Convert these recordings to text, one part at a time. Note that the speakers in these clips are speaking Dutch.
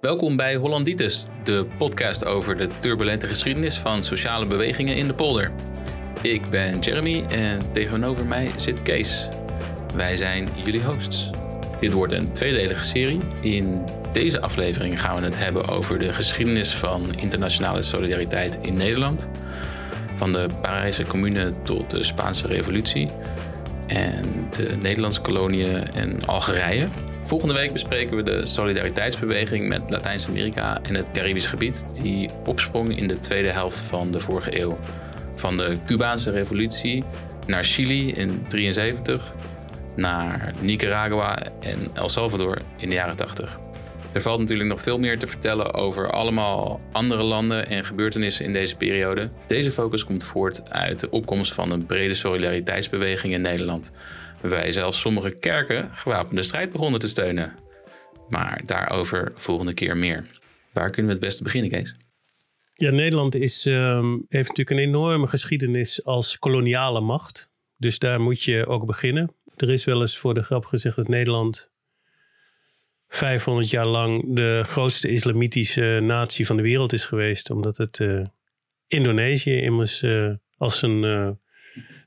Welkom bij Hollanditis, de podcast over de turbulente geschiedenis van sociale bewegingen in de polder. Ik ben Jeremy en tegenover mij zit Kees. Wij zijn jullie hosts. Dit wordt een tweedelige serie. In deze aflevering gaan we het hebben over de geschiedenis van internationale solidariteit in Nederland. Van de Parijse Commune tot de Spaanse Revolutie en de Nederlandse koloniën en Algerije. Volgende week bespreken we de solidariteitsbeweging met Latijns-Amerika en het Caribisch gebied, die opsprong in de tweede helft van de vorige eeuw. Van de Cubaanse revolutie naar Chili in 1973, naar Nicaragua en El Salvador in de jaren 80. Er valt natuurlijk nog veel meer te vertellen over allemaal andere landen en gebeurtenissen in deze periode. Deze focus komt voort uit de opkomst van een brede solidariteitsbeweging in Nederland, waarbij zelfs sommige kerken gewapende strijd begonnen te steunen. Maar daarover volgende keer meer. Waar kunnen we het beste beginnen, Kees? Ja, Nederland is, ehm, heeft natuurlijk een enorme geschiedenis als koloniale macht. Dus daar moet je ook beginnen. Er is wel eens voor de grap gezegd dat Nederland 500 jaar lang de grootste islamitische natie van de wereld is geweest. Omdat het uh, Indonesië immers uh, als zijn, uh,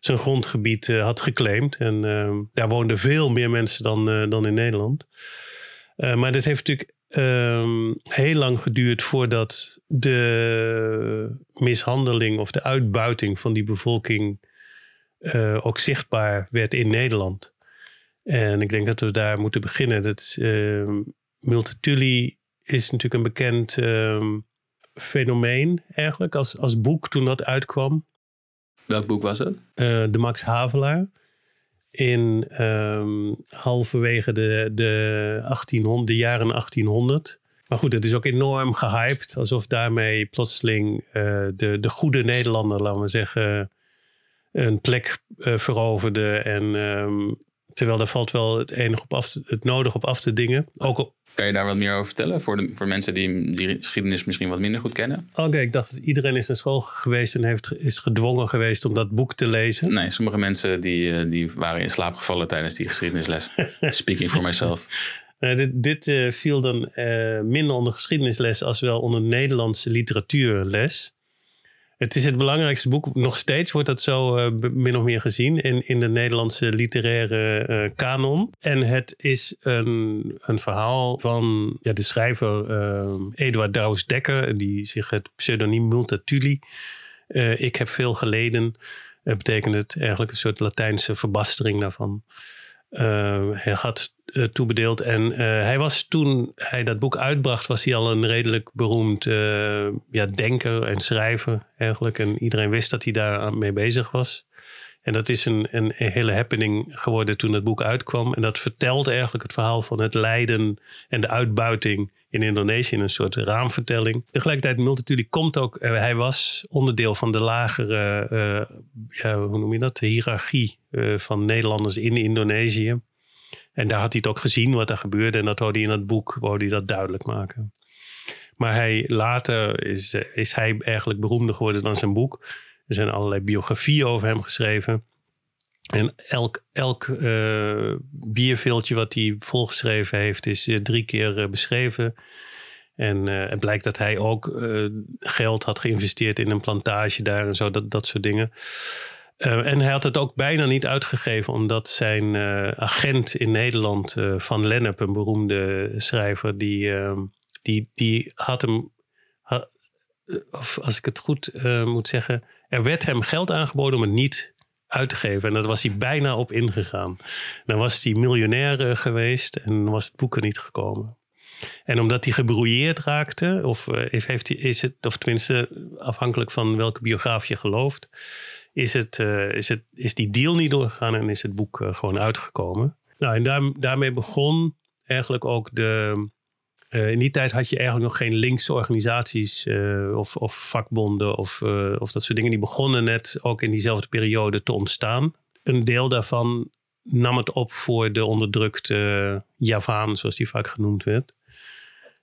zijn grondgebied had geclaimd. En ehm, daar woonden veel meer mensen dan, dan in Nederland. maar dit heeft natuurlijk um, heel lang geduurd voordat de mishandeling of de uitbuiting van die bevolking ook zichtbaar werd in Nederland. En ik denk dat we daar moeten beginnen. Dat uh, Multatuli is natuurlijk een bekend fenomeen eigenlijk als, als boek toen dat uitkwam. Welk boek was het? Uh, de Max Havelaar. In um, halverwege de, de, 1800, de jaren 1800. Maar goed, het is ook enorm gehyped. Alsof daarmee plotseling uh, de, de goede Nederlander, laten we zeggen, een plek uh, veroverde. En um, Terwijl daar valt wel het, enige op af, het nodig op af te dingen. Ook kan je daar wat meer over vertellen voor, de, voor mensen die die geschiedenis misschien wat minder goed kennen? Oké, ik dacht dat iedereen is naar school geweest en heeft, is gedwongen geweest om dat boek te lezen. Nee, sommige mensen die, eh, die waren in slaap gevallen tijdens die geschiedenisles. Speaking for myself. dit, dit uh, viel dan uh, minder onder geschiedenisles als wel onder Nederlandse literatuurles. Het is het belangrijkste boek. Nog steeds wordt dat zo uh, min of meer gezien in, in de Nederlandse literaire uh, kanon. En het is een, een verhaal van ja, de schrijver uh, Eduard Douws Dekker, die zich het pseudoniem Multatuli. ik heb veel geleden. betekent het eigenlijk een soort Latijnse verbastering daarvan. hij had uh, toebedeeld. En uh, hij was toen hij dat boek uitbracht, was hij al een redelijk beroemd uh, ja, denker en schrijver eigenlijk. En iedereen wist dat hij daar mee bezig was. En dat is een, een, hele happening geworden toen het boek uitkwam. En dat vertelt eigenlijk het verhaal van het lijden en de uitbuiting in Indonesië in een soort raamvertelling. Tegelijkertijd, Multatuli komt ook, hij was onderdeel van de lagere, ja, hoe noem je dat, de hiërarchie van Nederlanders in Indonesië. En daar had hij het ook gezien wat er gebeurde. En dat hoorde hij in het boek, hij dat duidelijk maken. Maar hij, later is, is hij eigenlijk beroemder geworden dan zijn boek. Er zijn allerlei biografieën over hem geschreven. En elk, elk uh, bierveeltje wat hij volgeschreven heeft, is uh, drie keer uh, beschreven. En het blijkt dat hij ook geld had geïnvesteerd in een plantage daar en zo, dat, dat soort dingen. Uh, en hij had het ook bijna niet uitgegeven, omdat zijn uh, agent in Nederland, uh, Van Lennep, een beroemde schrijver, die, ehm, die, die had hem, of als ik het goed moet zeggen, er werd hem geld aangeboden om het niet uit te geven. En daar was hij bijna op ingegaan. Dan was hij miljonair geweest en was het boek er niet gekomen. En omdat hij gebrouilleerd raakte, of, heeft hij, is het, of tenminste afhankelijk van welke biograaf je gelooft is, het, uh, is, het, is die deal niet doorgegaan en is het boek uh, gewoon uitgekomen. Nou, en daar, daarmee begon eigenlijk ook de. Uh, in die tijd had je eigenlijk nog geen linkse organisaties of, of, vakbonden of, of dat soort dingen. Die begonnen net ook in diezelfde periode te ontstaan. Een deel daarvan nam het op voor de onderdrukte Javaan, zoals die vaak genoemd werd.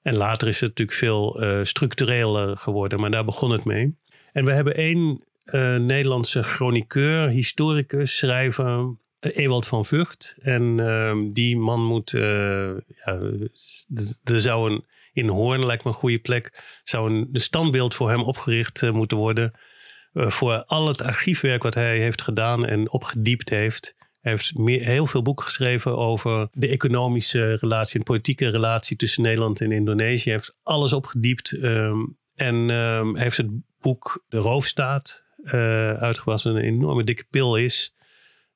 En later is het natuurlijk veel structureler geworden, maar daar begon het mee. En we hebben één uh, Nederlandse chroniqueur, historicus, schrijver, Ewald van Vught. En ehm, die man moet, ja, er zou een, in Hoorn lijkt me een goede plek, zou een standbeeld voor hem opgericht moeten worden. voor al het archiefwerk wat hij heeft gedaan en opgediept heeft. Hij heeft heel veel boeken geschreven over de economische relatie en politieke relatie tussen Nederland en Indonesië. Hij heeft alles opgediept. Ehm, en um, heeft het boek De Roofstaat uh, uitgebracht. Een enorme dikke pil is.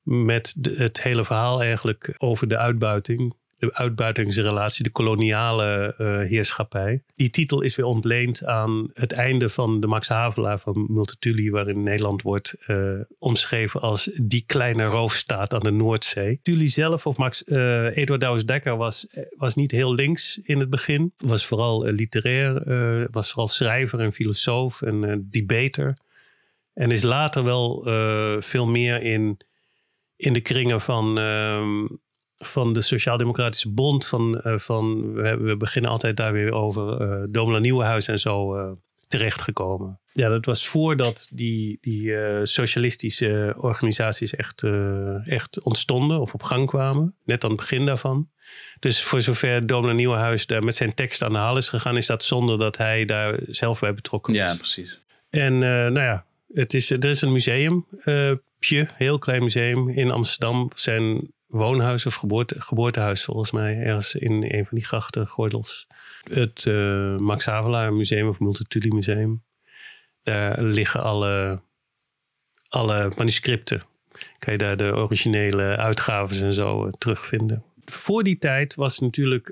Met het hele verhaal eigenlijk over de uitbuiting de uitbuitingsrelatie, de koloniale uh, heerschappij. Die titel is weer ontleend aan het einde van de Max Havelaar van Multatuli, waarin Nederland wordt uh, omschreven als die kleine roofstaat aan de Noordzee. Tully zelf, of Max uh, Eduard Douwes-Dekker, was, was niet heel links in het begin. Was vooral literair, was vooral schrijver en filosoof en debater. En is later wel veel meer in, in de kringen van ehm, van de Sociaal-Democratische Bond. Van, uh, van, we, we, beginnen altijd daar weer over uh, Domela Nieuwenhuis en zo uh, terechtgekomen. Ja, dat was voordat die, die socialistische organisaties echt, echt ontstonden of op gang kwamen. Net aan het begin daarvan. Dus voor zover Domela Nieuwenhuis daar met zijn tekst aan de haal is gegaan, is dat zonder dat hij daar zelf bij betrokken was. Ja, precies. En nou ja, het is, er is een museum, Pje, heel klein museum in Amsterdam. Zijn woonhuis of geboorte, geboortehuis volgens mij. Ergens in een van die grachtengordels. Het uh, Max Havelaar Museum of Multatuli Museum. Daar liggen alle, alle manuscripten. Kan je daar de originele uitgaven en zo uh, terugvinden. Voor die tijd was natuurlijk...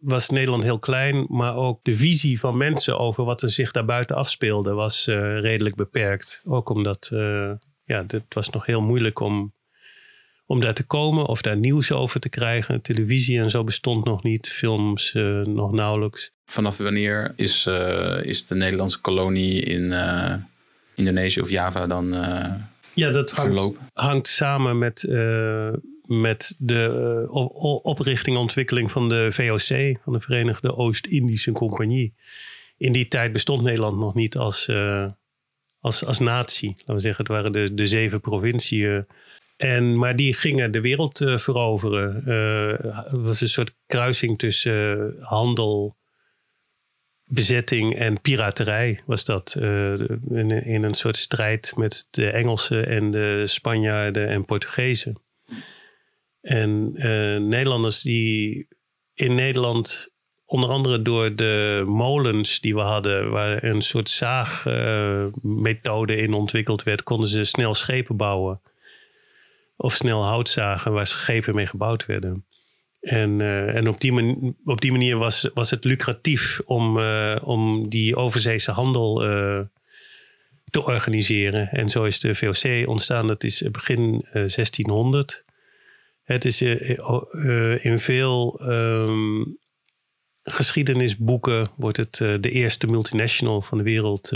was Nederland heel klein, maar ook de visie van mensen over wat er zich daarbuiten afspeelde was redelijk beperkt. Ook omdat ja, het was nog heel moeilijk om om daar te komen of daar nieuws over te krijgen. Televisie en zo bestond nog niet, films uh, nog nauwelijks. Vanaf wanneer is, is de Nederlandse kolonie in Indonesië of Java dan Ja, dat hangt, hangt samen met, met de op, oprichting en ontwikkeling van de VOC, van de Verenigde Oost-Indische Compagnie. In die tijd bestond Nederland nog niet als, als, als natie. Laten we zeggen, het waren de, de zeven provinciën en, maar die gingen de wereld uh, veroveren. Het was een soort kruising tussen handel, bezetting en piraterij. Was dat in, in, een soort strijd met de Engelsen en de Spanjaarden en Portugezen. En Nederlanders die in Nederland, onder andere door de molens die we hadden, waar een soort zaagmethode in ontwikkeld werd, konden ze snel schepen bouwen of snel hout zagen waar schepen mee gebouwd werden. En, uh, en op, die manier, was, was het lucratief om, uh, om die overzeese handel uh, te organiseren. En zo is de VOC ontstaan. Dat is begin 1600. Het is in veel um, geschiedenisboeken wordt het de eerste multinational van de wereld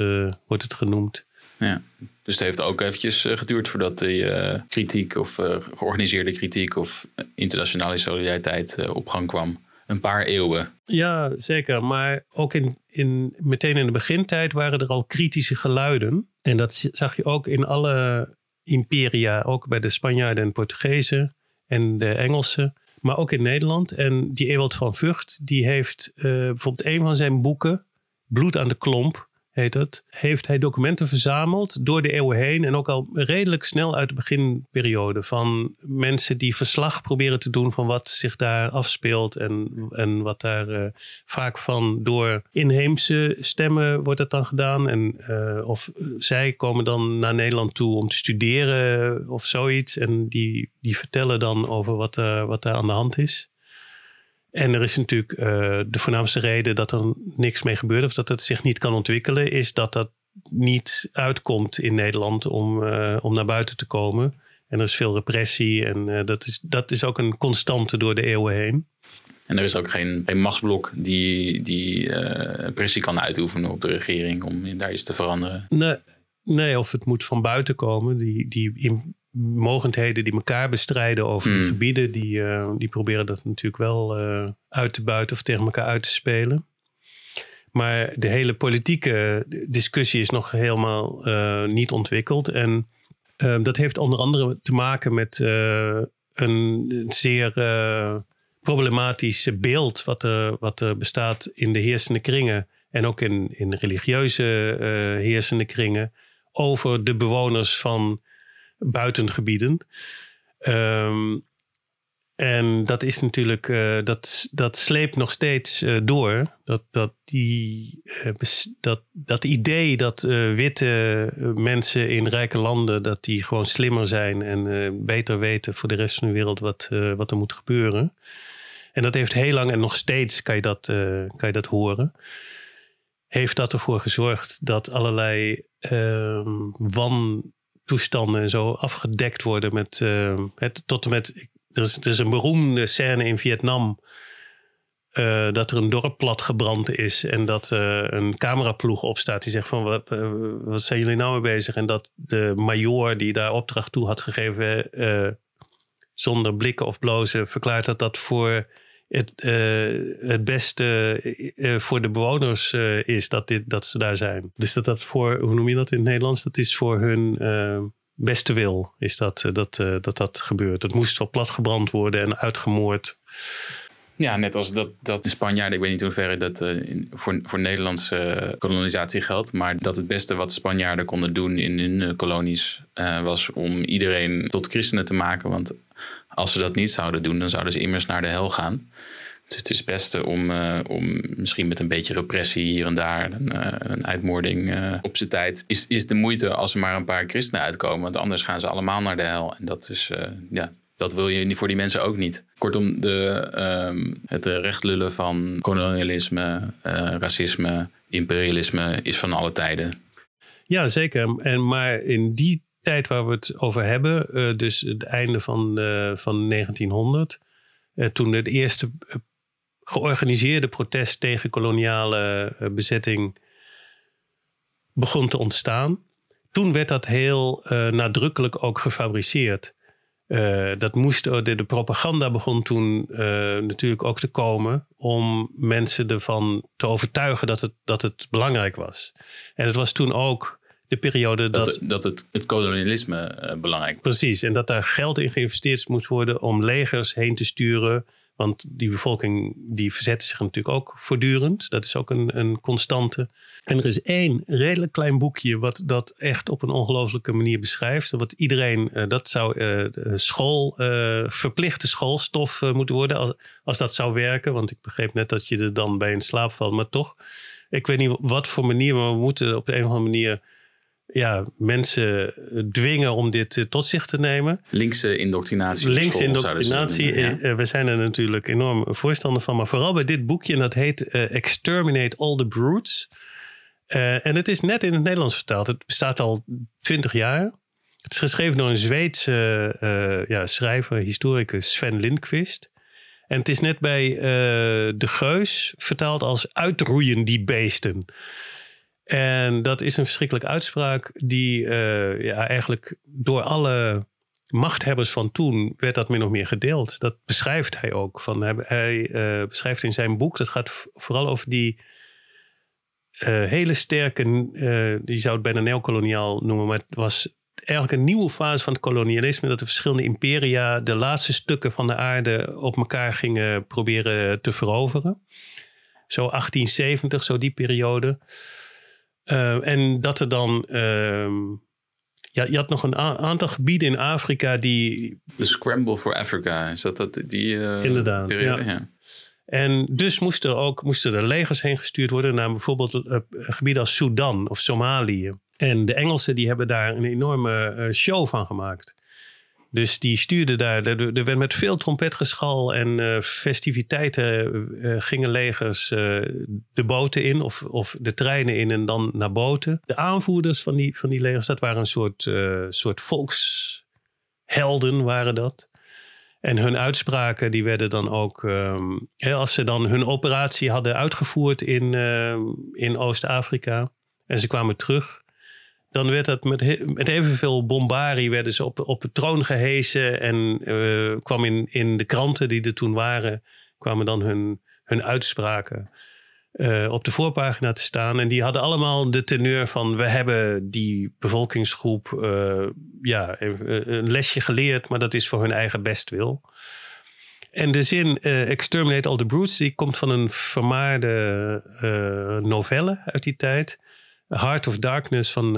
wordt het genoemd. Ja. Dus het heeft ook eventjes eh, geduurd voordat de eh, kritiek of uh, georganiseerde kritiek of internationale solidariteit op gang kwam. Een paar eeuwen. Ja, zeker. Maar ook in, in, meteen in de begintijd waren er al kritische geluiden. En dat zag je ook in alle imperia, ook bij de Spanjaarden en Portugezen en de Engelsen. Maar ook in Nederland. En die Ewald van Vught, die heeft bijvoorbeeld een van zijn boeken, Bloed aan de Klomp, heet het, heeft hij documenten verzameld door de eeuwen heen en ook al redelijk snel uit de beginperiode van mensen die verslag proberen te doen van wat zich daar afspeelt en, en wat daar uh, vaak van door inheemse stemmen wordt het dan gedaan en uh, of zij komen dan naar Nederland toe om te studeren of zoiets en die, die vertellen dan over wat, uh, wat daar aan de hand is. En er is natuurlijk uh, de voornaamste reden dat er niks mee gebeurt of dat het zich niet kan ontwikkelen, is dat dat niet uitkomt in Nederland om, uh, om naar buiten te komen. En er is veel repressie en uh, dat, is, dat is ook een constante door de eeuwen heen. En er is ook geen, geen machtsblok die, die pressie kan uitoefenen op de regering om daar iets te veranderen. Nee, nee of het moet van buiten komen. Die, die in, mogendheden die elkaar bestrijden over die hmm. gebieden, die, uh, die proberen dat natuurlijk wel uh, uit te buiten of tegen elkaar uit te spelen. Maar de hele politieke discussie is nog helemaal uh, niet ontwikkeld. En Ehm, dat heeft onder andere te maken met een zeer problematisch beeld wat er, wat er bestaat in de heersende kringen en ook in, in religieuze heersende kringen over de bewoners van buitengebieden. Um, en dat is natuurlijk, uh, dat, dat sleept nog steeds uh, door. Dat, dat, die, uh, dat, dat idee dat witte mensen in rijke landen, dat die gewoon slimmer zijn en beter weten voor de rest van de wereld wat, wat er moet gebeuren. En dat heeft heel lang en nog steeds kan je dat, kan je dat horen. Heeft dat ervoor gezorgd dat allerlei ehm, wantoestanden en zo afgedekt worden met het, tot en met er is, er is een beroemde scène in Vietnam. Uh, dat er een dorp platgebrand is en dat uh, een cameraploeg opstaat die zegt van wat, wat zijn jullie nou mee bezig? En dat de major die daar opdracht toe had gegeven zonder blikken of blozen verklaart dat dat voor het, het beste voor de bewoners is dat, dit, dat ze daar zijn. Dus dat dat voor, hoe noem je dat in het Nederlands? Dat is voor hun beste wil is dat eh, dat, eh, dat, dat gebeurt. Het moest wel platgebrand worden en uitgemoord. Ja, net als dat, dat de Spanjaarden, ik weet niet in hoeverre dat voor, voor Nederlandse kolonisatie geldt, maar dat het beste wat Spanjaarden konden doen in hun kolonies was om iedereen tot christenen te maken. Want als ze dat niet zouden doen, dan zouden ze immers naar de hel gaan. Dus het is het beste om, uh, om misschien met een beetje repressie hier en daar, een, uh, een uitmoording uh, op zijn tijd, is, is de moeite als er maar een paar christenen uitkomen. Want anders gaan ze allemaal naar de hel. En dat is, ja, dat wil je voor die mensen ook niet. Kortom, de, um, het rechtlullen van kolonialisme, racisme, imperialisme is van alle tijden. Ja, zeker. En, maar in die tijd waar we het over hebben, dus het einde van, van 1900, toen het eerste georganiseerde protest tegen koloniale bezetting begon te ontstaan. Toen werd dat heel nadrukkelijk ook gefabriceerd. Dat moest, de, de, propaganda begon toen natuurlijk ook te komen om mensen ervan te overtuigen dat het, dat het belangrijk was. En het was toen ook de periode dat. Dat, dat het, het kolonialisme belangrijk was. Precies, en dat daar geld in geïnvesteerd moest worden om legers heen te sturen want die bevolking die verzette zich natuurlijk ook voortdurend. Dat is ook een, een constante. En er is één redelijk klein boekje wat dat echt op een ongelooflijke manier beschrijft. Wat iedereen, uh, dat zou uh, school, uh, verplichte schoolstof moeten worden als, als dat zou werken. Want ik begreep net dat je er dan bij in slaap valt. Maar toch, ik weet niet wat voor manier, maar we moeten op de een of andere manier ja, mensen dwingen om dit eh, tot zich te nemen. Linkse indoctrinatie. Linkse indoctrinatie. Eh, we zijn er natuurlijk enorm voorstander van. Maar vooral bij dit boekje, en dat heet uh, Exterminate All the Brutes. Uh, en het is net in het Nederlands vertaald. Het bestaat al twintig jaar. Het is geschreven door een Zweedse uh, ja, schrijver, historicus Sven Lindqvist. En het is net bij De Geus vertaald als uitroeien die beesten. En dat is een verschrikkelijke uitspraak die uh, ja, eigenlijk door alle machthebbers van toen werd dat min of meer gedeeld. Dat beschrijft hij ook. Van, hij uh, beschrijft in zijn boek, dat gaat vooral over die uh, hele sterke, die zou het bijna neocoloniaal noemen, maar het was eigenlijk een nieuwe fase van het kolonialisme, dat de verschillende imperia de laatste stukken van de aarde op elkaar gingen proberen te veroveren. Zo 1870, zo die periode. Uh, en dat er dan. Uh, ja, je had nog een aantal gebieden in Afrika die. De Scramble for Africa, is dat, dat die uh, Inderdaad, periode? Ja. En dus moesten er ook moesten er legers heen gestuurd worden naar bijvoorbeeld uh, gebieden als Sudan of Somalië. En de Engelsen die hebben daar een enorme show van gemaakt. Dus die stuurde daar, er, werd met veel trompetgeschal en uh, festiviteiten uh, gingen legers de boten in of, of de treinen in en dan naar boten. De aanvoerders van die, van die legers, dat waren een soort, soort volkshelden waren dat. En hun uitspraken die werden dan ook, um, als ze dan hun operatie hadden uitgevoerd in, in Oost-Afrika en ze kwamen terug dan werd dat met, evenveel bombarie werden ze op, op de troon gehesen en uh, kwam in, in de kranten die er toen waren, kwamen dan hun, hun uitspraken. op de voorpagina te staan. En die hadden allemaal de teneur van: we hebben die bevolkingsgroep ja, een lesje geleerd, maar dat is voor hun eigen bestwil. En de zin Exterminate all the brutes, die komt van een vermaarde novelle uit die tijd. Heart of Darkness van,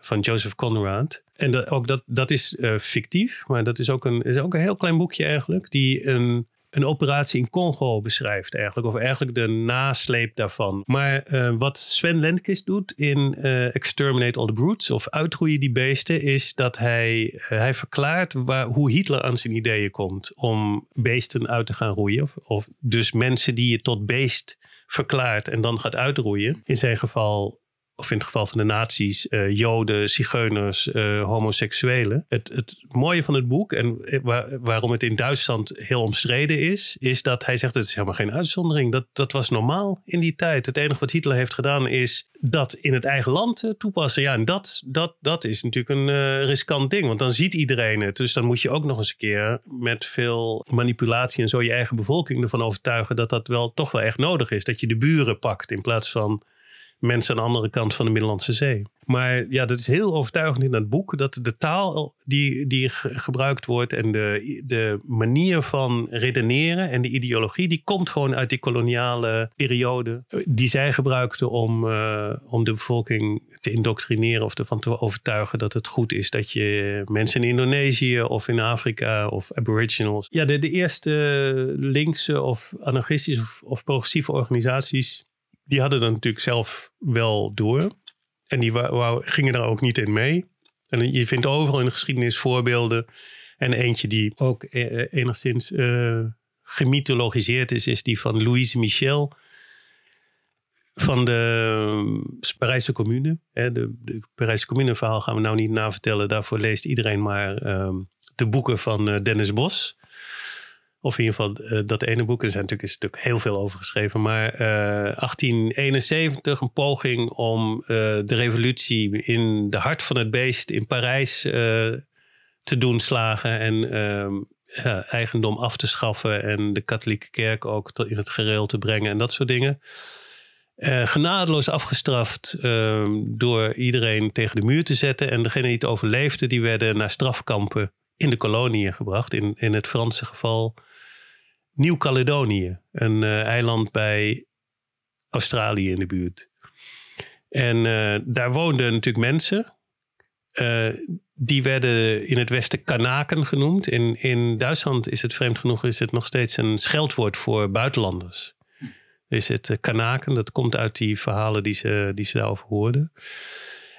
van Joseph Conrad. En dat, ook dat, dat is uh, fictief, maar dat is ook, een, is ook een heel klein boekje eigenlijk, die een, een operatie in Congo beschrijft eigenlijk, of eigenlijk de nasleep daarvan. Maar uh, wat Sven Lendkist doet in Exterminate All the Brutes, of uitroeien die beesten, is dat hij, hij verklaart waar, hoe Hitler aan zijn ideeën komt om beesten uit te gaan roeien. Of, of dus mensen die je tot beest verklaart en dan gaat uitroeien. In zijn geval of in het geval van de nazi's, uh, joden, zigeuners, uh, homoseksuelen. Het, het mooie van het boek en eh, waarom het in Duitsland heel omstreden is, is dat hij zegt: het is helemaal geen uitzondering. Dat, dat was normaal in die tijd. Het enige wat Hitler heeft gedaan is dat in het eigen land toepassen. Ja, en dat, dat, dat is natuurlijk een riskant ding, want dan ziet iedereen het. Dus dan moet je ook nog eens een keer met veel manipulatie en zo je eigen bevolking ervan overtuigen dat dat wel toch wel echt nodig is. Dat je de buren pakt in plaats van mensen aan de andere kant van de Middellandse Zee. Maar ja, dat is heel overtuigend in dat boek. Dat de taal die, die gebruikt wordt en de, de manier van redeneren en de ideologie, die komt gewoon uit die koloniale periode. Die zij gebruikten om, uh, om de bevolking te indoctrineren of ervan te overtuigen dat het goed is dat je mensen in Indonesië of in Afrika of aboriginals. Ja, de, de eerste linkse of anarchistische of progressieve organisaties die hadden dat natuurlijk zelf wel door. En die wou, gingen daar ook niet in mee. En je vindt overal in de geschiedenis voorbeelden. En eentje die ook eh, eh, enigszins uh, gemythologiseerd is, is die van Louise Michel. Van de Parijse Commune. De, Parijse Commune verhaal gaan we nou niet navertellen. Daarvoor leest iedereen maar ehm, de boeken van Dennis Bos. Of in ieder geval uh, dat ene boek. Er zijn natuurlijk, is natuurlijk heel veel over geschreven. Maar uh, eh, 1871, een poging om uh, de revolutie in de hart van het beest in Parijs te doen slagen. En ehm, eigendom af te schaffen. En de katholieke kerk ook in het gereel te brengen. En dat soort dingen. genadeloos afgestraft ehm, door iedereen tegen de muur te zetten. En degenen die het overleefden, die werden naar strafkampen in de koloniën gebracht. In, in het Franse geval Nieuw-Caledonië, een uh, eiland bij Australië in de buurt. En uh, daar woonden natuurlijk mensen. Uh, die werden in het westen kanaken genoemd. In, in Duitsland is het vreemd genoeg is het nog steeds een scheldwoord voor buitenlanders. Is het kanaken, dat komt uit die verhalen die ze, die ze daarover hoorden.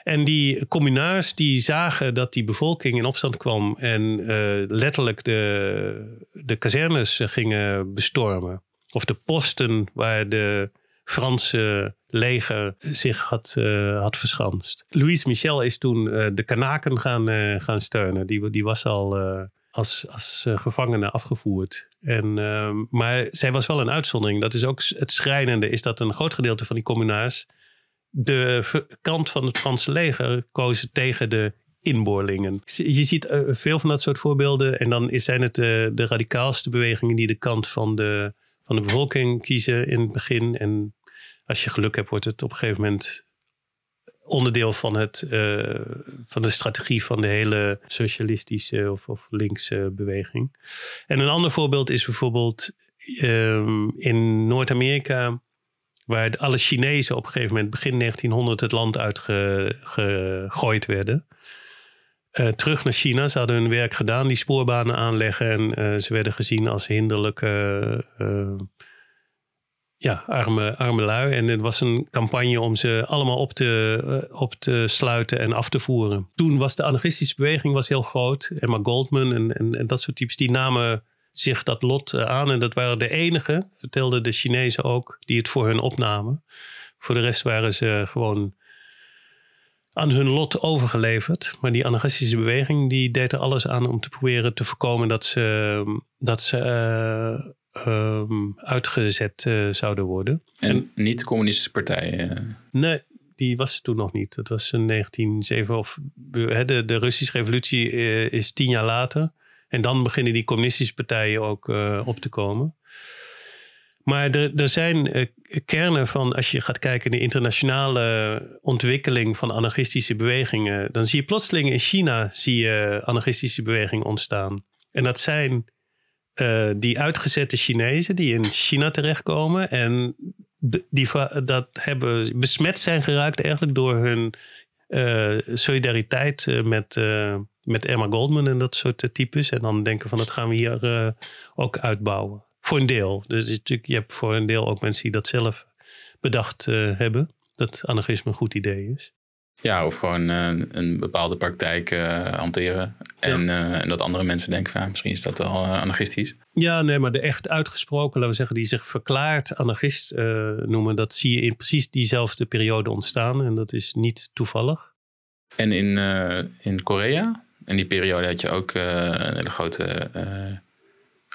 En die communaars die zagen dat die bevolking in opstand kwam en uh, letterlijk de, de kazernes gingen bestormen. Of de posten waar de Franse leger zich had, uh, had verschanst. Louise Michel is toen uh, de Kanaken gaan, gaan steunen. Die, die was al als, als gevangene afgevoerd. En, maar zij was wel een uitzondering. Dat is ook het schrijnende, is dat een groot gedeelte van die communaars de kant van het Franse leger kozen tegen de inboorlingen. Je ziet eh, veel van dat soort voorbeelden. En dan zijn het de, de radicaalste bewegingen die de kant van de, van de bevolking kiezen in het begin. En als je geluk hebt, wordt het op een gegeven moment onderdeel van, het, uh, van de strategie van de hele socialistische of, of linkse beweging. En een ander voorbeeld is bijvoorbeeld um, in Noord-Amerika Waar alle Chinezen op een gegeven moment begin 1900 het land uitgegooid werden. Uh, terug naar China. Ze hadden hun werk gedaan, die spoorbanen aanleggen. En uh, ze werden gezien als hinderlijke, uh, ja, arme, arme lui. En het was een campagne om ze allemaal op te, op te sluiten en af te voeren. Toen was de anarchistische beweging was heel groot. Emma Goldman en, en, en dat soort types, die namen zich dat lot eh, aan. En dat waren de enigen, vertelden de Chinezen ook, die het voor hun opnamen. Voor de rest waren ze gewoon aan hun lot overgeleverd. Maar die anarchistische beweging die deed er alles aan om te proberen te voorkomen dat ze, dat ze uh, um, uitgezet uh, zouden worden. En, niet de communistische partij? Nee, die was er toen nog niet. Dat was in 1907 of de, de Russische revolutie is tien jaar later. En dan beginnen die communistische partijen ook uh, op te komen. Maar er, er zijn uh, kernen van, als je gaat kijken in de internationale ontwikkeling van anarchistische bewegingen, dan zie je plotseling in China zie je anarchistische bewegingen ontstaan. En dat zijn uh, die uitgezette Chinezen die in China terechtkomen en die dat hebben besmet zijn geraakt eigenlijk door hun solidariteit met, met Emma Goldman en dat soort types. En dan denken van dat gaan we hier ook uitbouwen. Voor een deel. Dus natuurlijk, je hebt voor een deel ook mensen die dat zelf bedacht uh, hebben. Dat anarchisme een goed idee is. Ja, of gewoon uh, een bepaalde praktijk hanteren. En, en, dat andere mensen denken van misschien is dat wel anarchistisch. Ja, nee, maar de echt uitgesproken, laten we zeggen, die zich verklaard anarchist noemen, dat zie je in precies diezelfde periode ontstaan. En dat is niet toevallig. En in, in Korea, in die periode had je ook een hele grote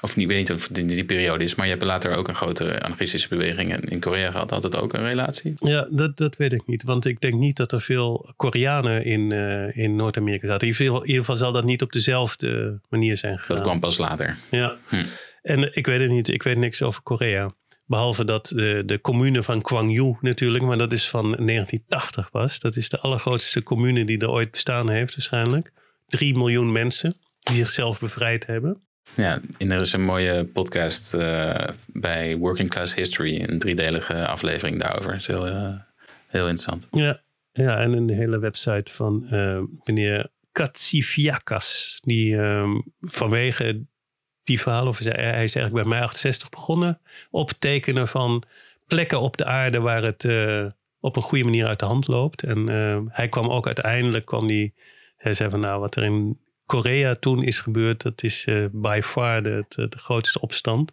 of niet, weet niet of het in die periode is, maar je hebt later ook een grote anarchistische beweging in Korea gehad. Had het ook een relatie? Ja, dat, dat weet ik niet. Want ik denk niet dat er veel Koreanen in, uh, in Noord-Amerika zaten. In ieder, geval zal dat niet op dezelfde manier zijn gegaan. Dat kwam pas later. Ja. Hm. En ik weet het niet. Ik weet niks over Korea. Behalve dat de, de commune van Gwangju natuurlijk, maar dat is van 1980 pas. Dat is de allergrootste commune die er ooit bestaan heeft waarschijnlijk. Drie miljoen mensen die zichzelf bevrijd hebben. Ja, en er is een mooie podcast uh, bij Working Class History, een driedelige aflevering daarover. Dat is heel, uh, heel interessant. Ja, ja, en een hele website van uh, meneer Katsifiakas, die um, vanwege die verhalen, of hij is eigenlijk bij mij 68 begonnen, optekenen van plekken op de aarde waar het op een goede manier uit de hand loopt. En hij kwam ook uiteindelijk, kwam die, hij zei van nou, wat er in Korea toen is gebeurd, dat is uh, by far de, de, grootste opstand.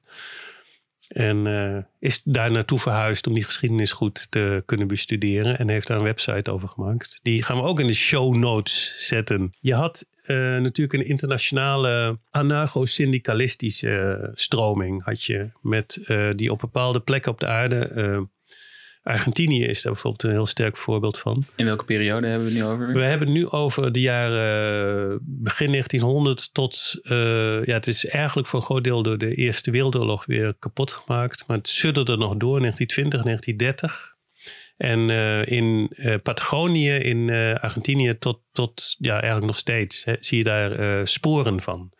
En uh, is daar naartoe verhuisd om die geschiedenis goed te kunnen bestuderen. En heeft daar een website over gemaakt. Die gaan we ook in de show notes zetten. Je had natuurlijk een internationale anarcho-syndicalistische stroming. Had je met, die op bepaalde plekken op de aarde Argentinië is daar bijvoorbeeld een heel sterk voorbeeld van. In welke periode hebben we het nu over? We hebben het nu over de jaren eh, begin 1900 tot... Uh, ja, het is eigenlijk voor een groot deel door de Eerste Wereldoorlog weer kapot gemaakt. Maar het sudderde nog door, 1920, 1930. En uh, in uh, Patagonië, in uh, Argentinië, tot, tot ja, eigenlijk nog steeds hè, zie je daar sporen van.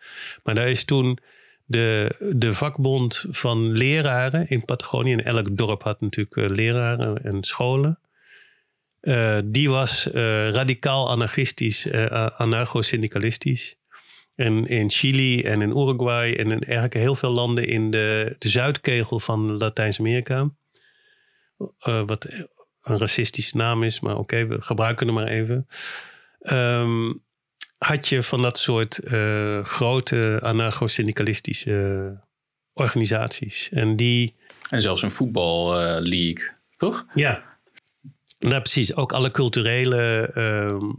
Maar daar is toen de, de vakbond van leraren in Patagonië. En elk dorp had natuurlijk uh, leraren en scholen. Uh, die was uh, radicaal anarchistisch, anarcho-syndicalistisch. En in Chili en in Uruguay en in eigenlijk heel veel landen in de, de zuidkegel van Latijns-Amerika. wat een racistische naam is, maar oké, we gebruiken hem maar even. Um, had je van dat soort uh, grote anarcho-syndicalistische organisaties. En die. En zelfs een voetballeague, uh, toch? Ja. Nou, precies. Ook alle culturele uh,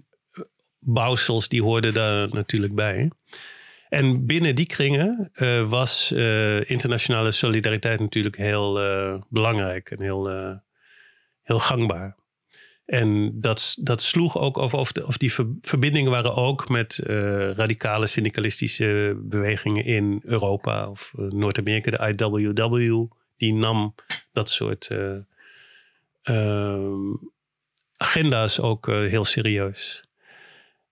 bouwsels die hoorden daar natuurlijk bij. En binnen die kringen uh, was internationale solidariteit natuurlijk heel belangrijk en heel, heel gangbaar. En dat, dat sloeg ook over of, die verbindingen waren ook met uh, radicale syndicalistische bewegingen in Europa of uh, Noord-Amerika. De IWW, die nam dat soort uh, agenda's ook heel serieus.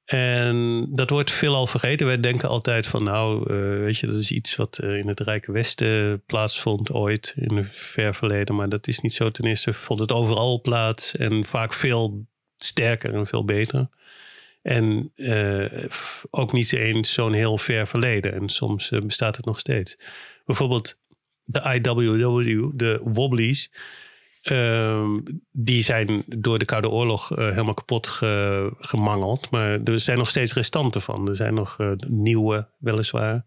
En dat wordt veelal vergeten. Wij denken altijd van, nou, uh, weet je, dat is iets wat in het Rijke Westen plaatsvond ooit in het ver verleden. Maar dat is niet zo. Ten eerste vond het overal plaats en vaak veel sterker en veel beter. En uh, ook niet eens zo'n heel ver verleden. En soms bestaat het nog steeds. Bijvoorbeeld de IWW, de Wobblies Ehm, die zijn door de Koude Oorlog uh, helemaal kapot ge, gemangeld. Maar er zijn nog steeds restanten van. Er zijn nog uh, nieuwe, weliswaar.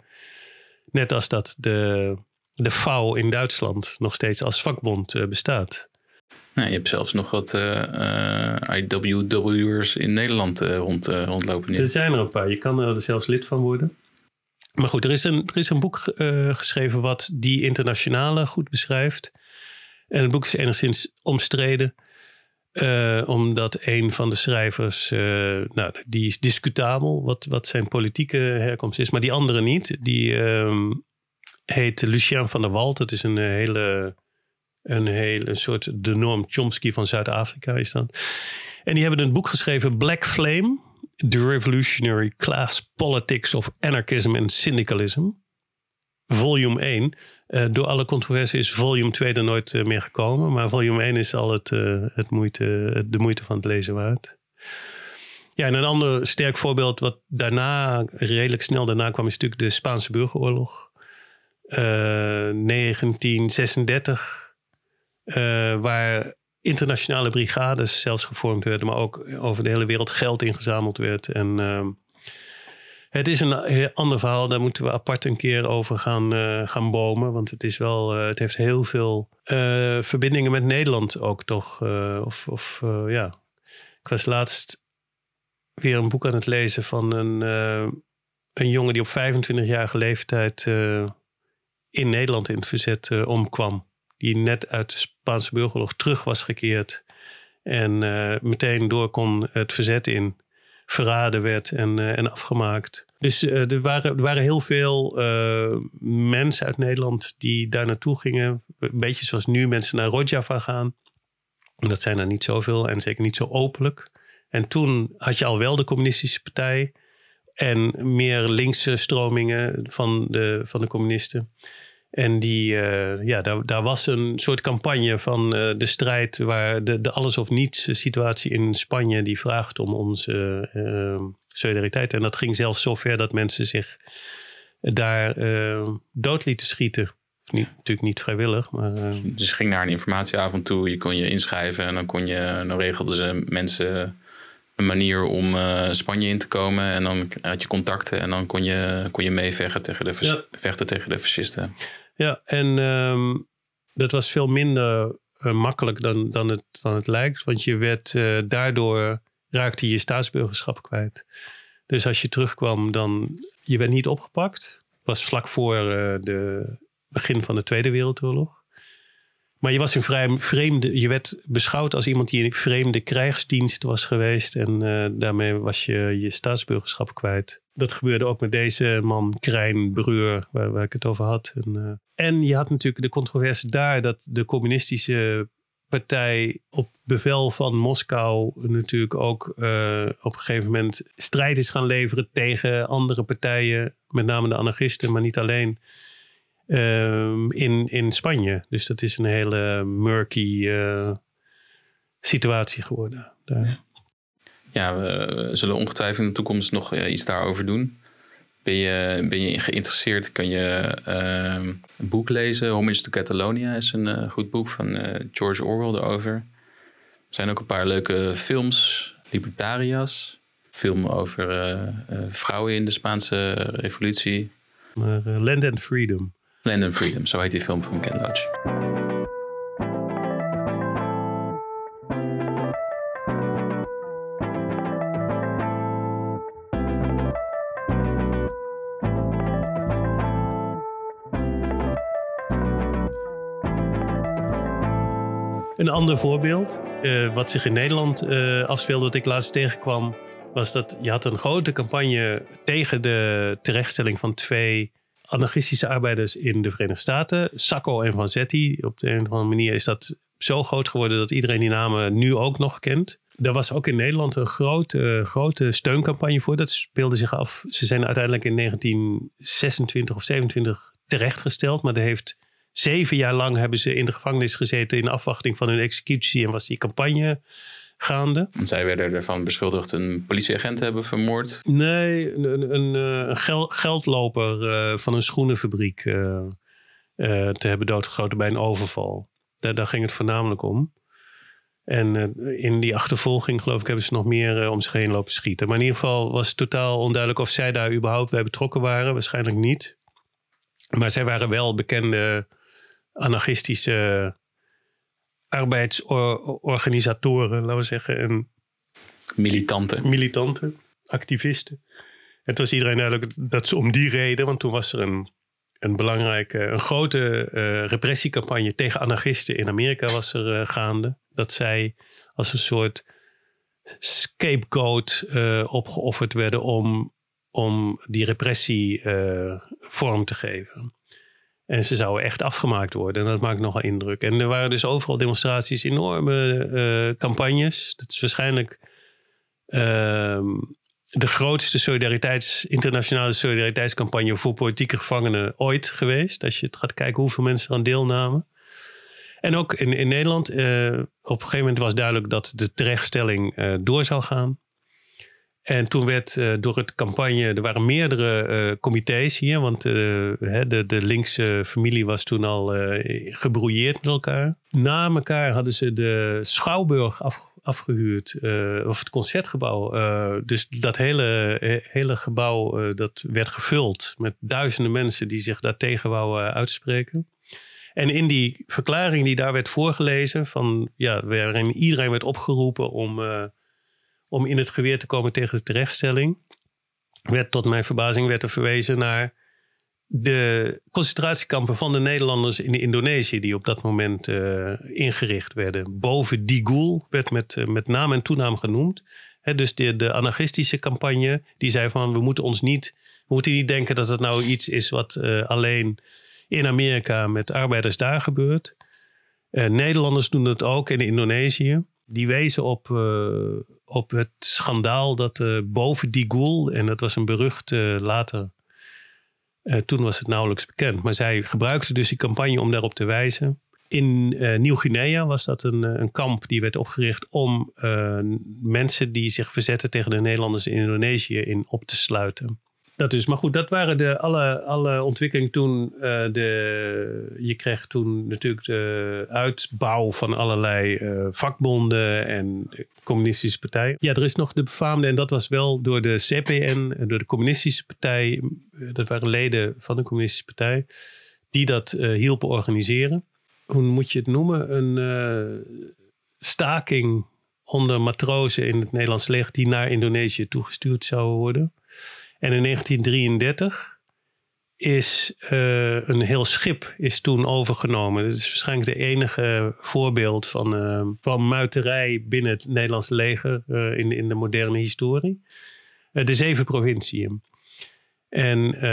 Net als dat de, de VOU in Duitsland nog steeds als vakbond uh, bestaat. Nou, je hebt zelfs nog wat IWW'ers in Nederland rond, rondlopen. Nu. Er zijn er een paar. Je kan er zelfs lid van worden. Maar goed, er is een, er is een boek geschreven wat die internationale goed beschrijft. En het boek is enigszins omstreden. Uh, omdat een van de schrijvers, uh, nou, die is discutabel wat, wat zijn politieke herkomst is, maar die andere niet. Die um, heet Lucien van der Walt. Dat is een hele Een hele soort de Noam Chomsky van Zuid-Afrika is dat. En die hebben een boek geschreven, Black Flame, The Revolutionary Class Politics of Anarchism and Syndicalism. Volume 1. Uh, door alle controversie is volume 2 er nooit uh, meer gekomen. Maar volume 1 is al het, uh, het moeite, de moeite van het lezen waard. Ja, en een ander sterk voorbeeld wat daarna, redelijk snel daarna kwam, is natuurlijk de Spaanse burgeroorlog. 1936, waar internationale brigades zelfs gevormd werden, maar ook over de hele wereld geld ingezameld werd. En ehm, het is een heel ander verhaal, daar moeten we apart een keer over gaan, uh, gaan bomen. Want het, is wel, uh, het heeft heel veel verbindingen met Nederland ook toch. of of ja, ik was laatst weer een boek aan het lezen van een, een jongen die op 25-jarige leeftijd in Nederland in het verzet omkwam. Die net uit de Spaanse burgeroorlog terug was gekeerd. En meteen door kon het verzet in verraden werd en, uh, en afgemaakt. Dus uh, er, waren, er waren heel veel uh, mensen uit Nederland die daar naartoe gingen. Een beetje zoals nu mensen naar Rojava gaan. En dat zijn er niet zoveel en zeker niet zo openlijk. En toen had je al wel de communistische partij en meer linkse stromingen van de, van de communisten. En die, uh, ja, daar, daar was een soort campagne van uh, de strijd waar de, de alles of niets situatie in Spanje die vraagt om onze uh, solidariteit. En dat ging zelfs zo ver dat mensen zich daar dood lieten schieten. Of niet, natuurlijk niet vrijwillig. Maar, dus je ging naar een informatieavond toe, je kon je inschrijven en dan, kon je, dan regelden ze mensen een manier om Spanje in te komen. En dan had je contacten en dan kon je, kon je meevechten tegen de, ja. vechten tegen de fascisten. Ja, en um, dat was veel minder uh, makkelijk dan, dan, het, dan het lijkt. Want je werd uh, daardoor raakte je staatsburgerschap kwijt. Dus als je terugkwam, dan je werd niet opgepakt. Het was vlak voor uh, de begin van de Tweede Wereldoorlog. Maar je was een vrij vreemde. Je werd beschouwd als iemand die in vreemde krijgsdienst was geweest. En uh, daarmee was je je staatsburgerschap kwijt. Dat gebeurde ook met deze man, Krijn Breur, waar, ik het over had. En, uh, en je had natuurlijk de controverse daar dat de communistische partij op bevel van Moskou natuurlijk ook uh, op een gegeven moment strijd is gaan leveren tegen andere partijen, met name de anarchisten, maar niet alleen. Um, in, in Spanje. Dus dat is een hele murky uh, situatie geworden. Daar. Ja, we zullen ongetwijfeld in de toekomst nog uh, iets daarover doen. Ben je, ben je geïnteresseerd, kan je uh, een boek lezen. Homage to Catalonia is een uh, goed boek van George Orwell erover. Er zijn ook een paar leuke films. Libertarias, film over vrouwen in de Spaanse revolutie. Maar Land and Freedom. Land and Freedom, zo heet die film van Ken Loach. Een ander voorbeeld, uh, wat zich in Nederland uh, afspeelde, wat ik laatst tegenkwam, was dat je had een grote campagne tegen de terechtstelling van twee anarchistische arbeiders in de Verenigde Staten. Sacco en Vanzetti. Op de een of andere manier is dat zo groot geworden dat iedereen die namen nu ook nog kent. Er was ook in Nederland een grote, grote steuncampagne voor. Dat speelde zich af. Ze zijn uiteindelijk in 1926 of 27 terechtgesteld. Maar er heeft zeven jaar lang hebben ze in de gevangenis gezeten in afwachting van hun executie. En was die campagne gaande. Want zij werden ervan beschuldigd een politieagent te hebben vermoord? Nee, een, een, een gel, geldloper uh, van een schoenenfabriek uh, uh, te hebben doodgeschoten bij een overval. Daar, daar, ging het voornamelijk om. En in die achtervolging, geloof ik, hebben ze nog meer om zich heen lopen schieten. Maar in ieder geval was het totaal onduidelijk of zij daar überhaupt bij betrokken waren. Waarschijnlijk niet. Maar zij waren wel bekende anarchistische arbeidsorganisatoren, laten we zeggen. En militanten. Militanten, activisten. Het was iedereen duidelijk dat ze om die reden, want toen was er een, een belangrijke, een grote uh, repressiecampagne tegen anarchisten in Amerika was er uh, gaande. Dat zij als een soort scapegoat uh, opgeofferd werden om, om die repressie vorm te geven. En ze zouden echt afgemaakt worden. En dat maakt nogal indruk. En er waren dus overal demonstraties, enorme campagnes. Dat is waarschijnlijk ehm, de grootste internationale solidariteitscampagne voor politieke gevangenen ooit geweest. Als je het gaat kijken hoeveel mensen aan deelnamen. En ook in, in Nederland, uh, op een gegeven moment was duidelijk dat de terechtstelling uh, door zou gaan. En toen werd uh, door het campagne, er waren meerdere comité's hier, want de, de linkse familie was toen al gebrouilleerd met elkaar. Na elkaar hadden ze de Schouwburg af, afgehuurd, of het concertgebouw. dus dat hele, hele gebouw dat werd gevuld met duizenden mensen die zich daartegen wouden uitspreken. En in die verklaring die daar werd voorgelezen, van, ja, waarin iedereen werd opgeroepen om, uh, om in het geweer te komen tegen de terechtstelling, werd tot mijn verbazing werd er verwezen naar de concentratiekampen van de Nederlanders in Indonesië, die op dat moment uh, ingericht werden. Boven die Gul werd met, uh, met naam en toenaam genoemd. Dus de, de anarchistische campagne, die zei van we moeten ons niet, we moeten niet denken dat het nou iets is wat uh, alleen in Amerika met arbeiders daar gebeurt. Nederlanders doen het ook in Indonesië. Die wezen op, uh, op het schandaal dat uh, boven die Gul, en dat was een berucht later, toen was het nauwelijks bekend, maar zij gebruikten dus die campagne om daarop te wijzen. In Nieuw-Guinea was dat een, een kamp die werd opgericht om mensen die zich verzetten tegen de Nederlanders in Indonesië in op te sluiten. Dat is, maar goed, dat waren de, alle, alle ontwikkelingen toen. Uh, de, je kreeg toen natuurlijk de uitbouw van allerlei uh, vakbonden en communistische partij. Ja, er is nog de befaamde, en dat was wel door de CPN, door de communistische partij. Eh, dat waren leden van de communistische partij, die dat hielpen organiseren. Hoe moet je het noemen? Een staking onder matrozen in het Nederlands leger die naar Indonesië toegestuurd zouden worden. En in 1933 is uh, een heel schip is toen overgenomen. Dat is waarschijnlijk de enige voorbeeld van, uh, van muiterij binnen het Nederlandse leger in, in de moderne historie. de zeven provinciën. En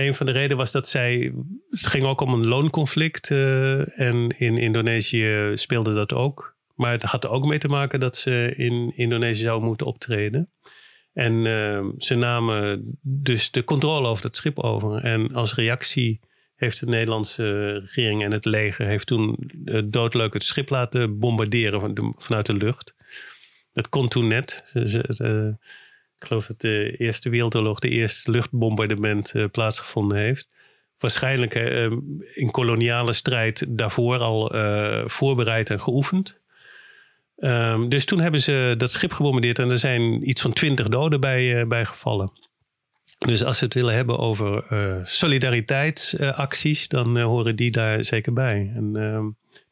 een van de redenen was dat zij. Het ging ook om een loonconflict. en in Indonesië speelde dat ook. Maar het had er ook mee te maken dat ze in Indonesië zouden moeten optreden. En uh, ze namen dus de controle over dat schip over. En als reactie heeft de Nederlandse regering en het leger heeft toen uh, doodleuk het schip laten bombarderen van vanuit de lucht. Dat kon toen net. Ze, ik geloof dat de Eerste Wereldoorlog de eerste luchtbombardement uh, plaatsgevonden heeft. Waarschijnlijk ehm, in koloniale strijd daarvoor al voorbereid en geoefend. Um, dus toen hebben ze dat schip gebombardeerd en er zijn iets van twintig doden bij, uh, gevallen. Dus als ze het willen hebben over uh, solidariteitsacties, dan uh, horen die daar zeker bij. En ehm,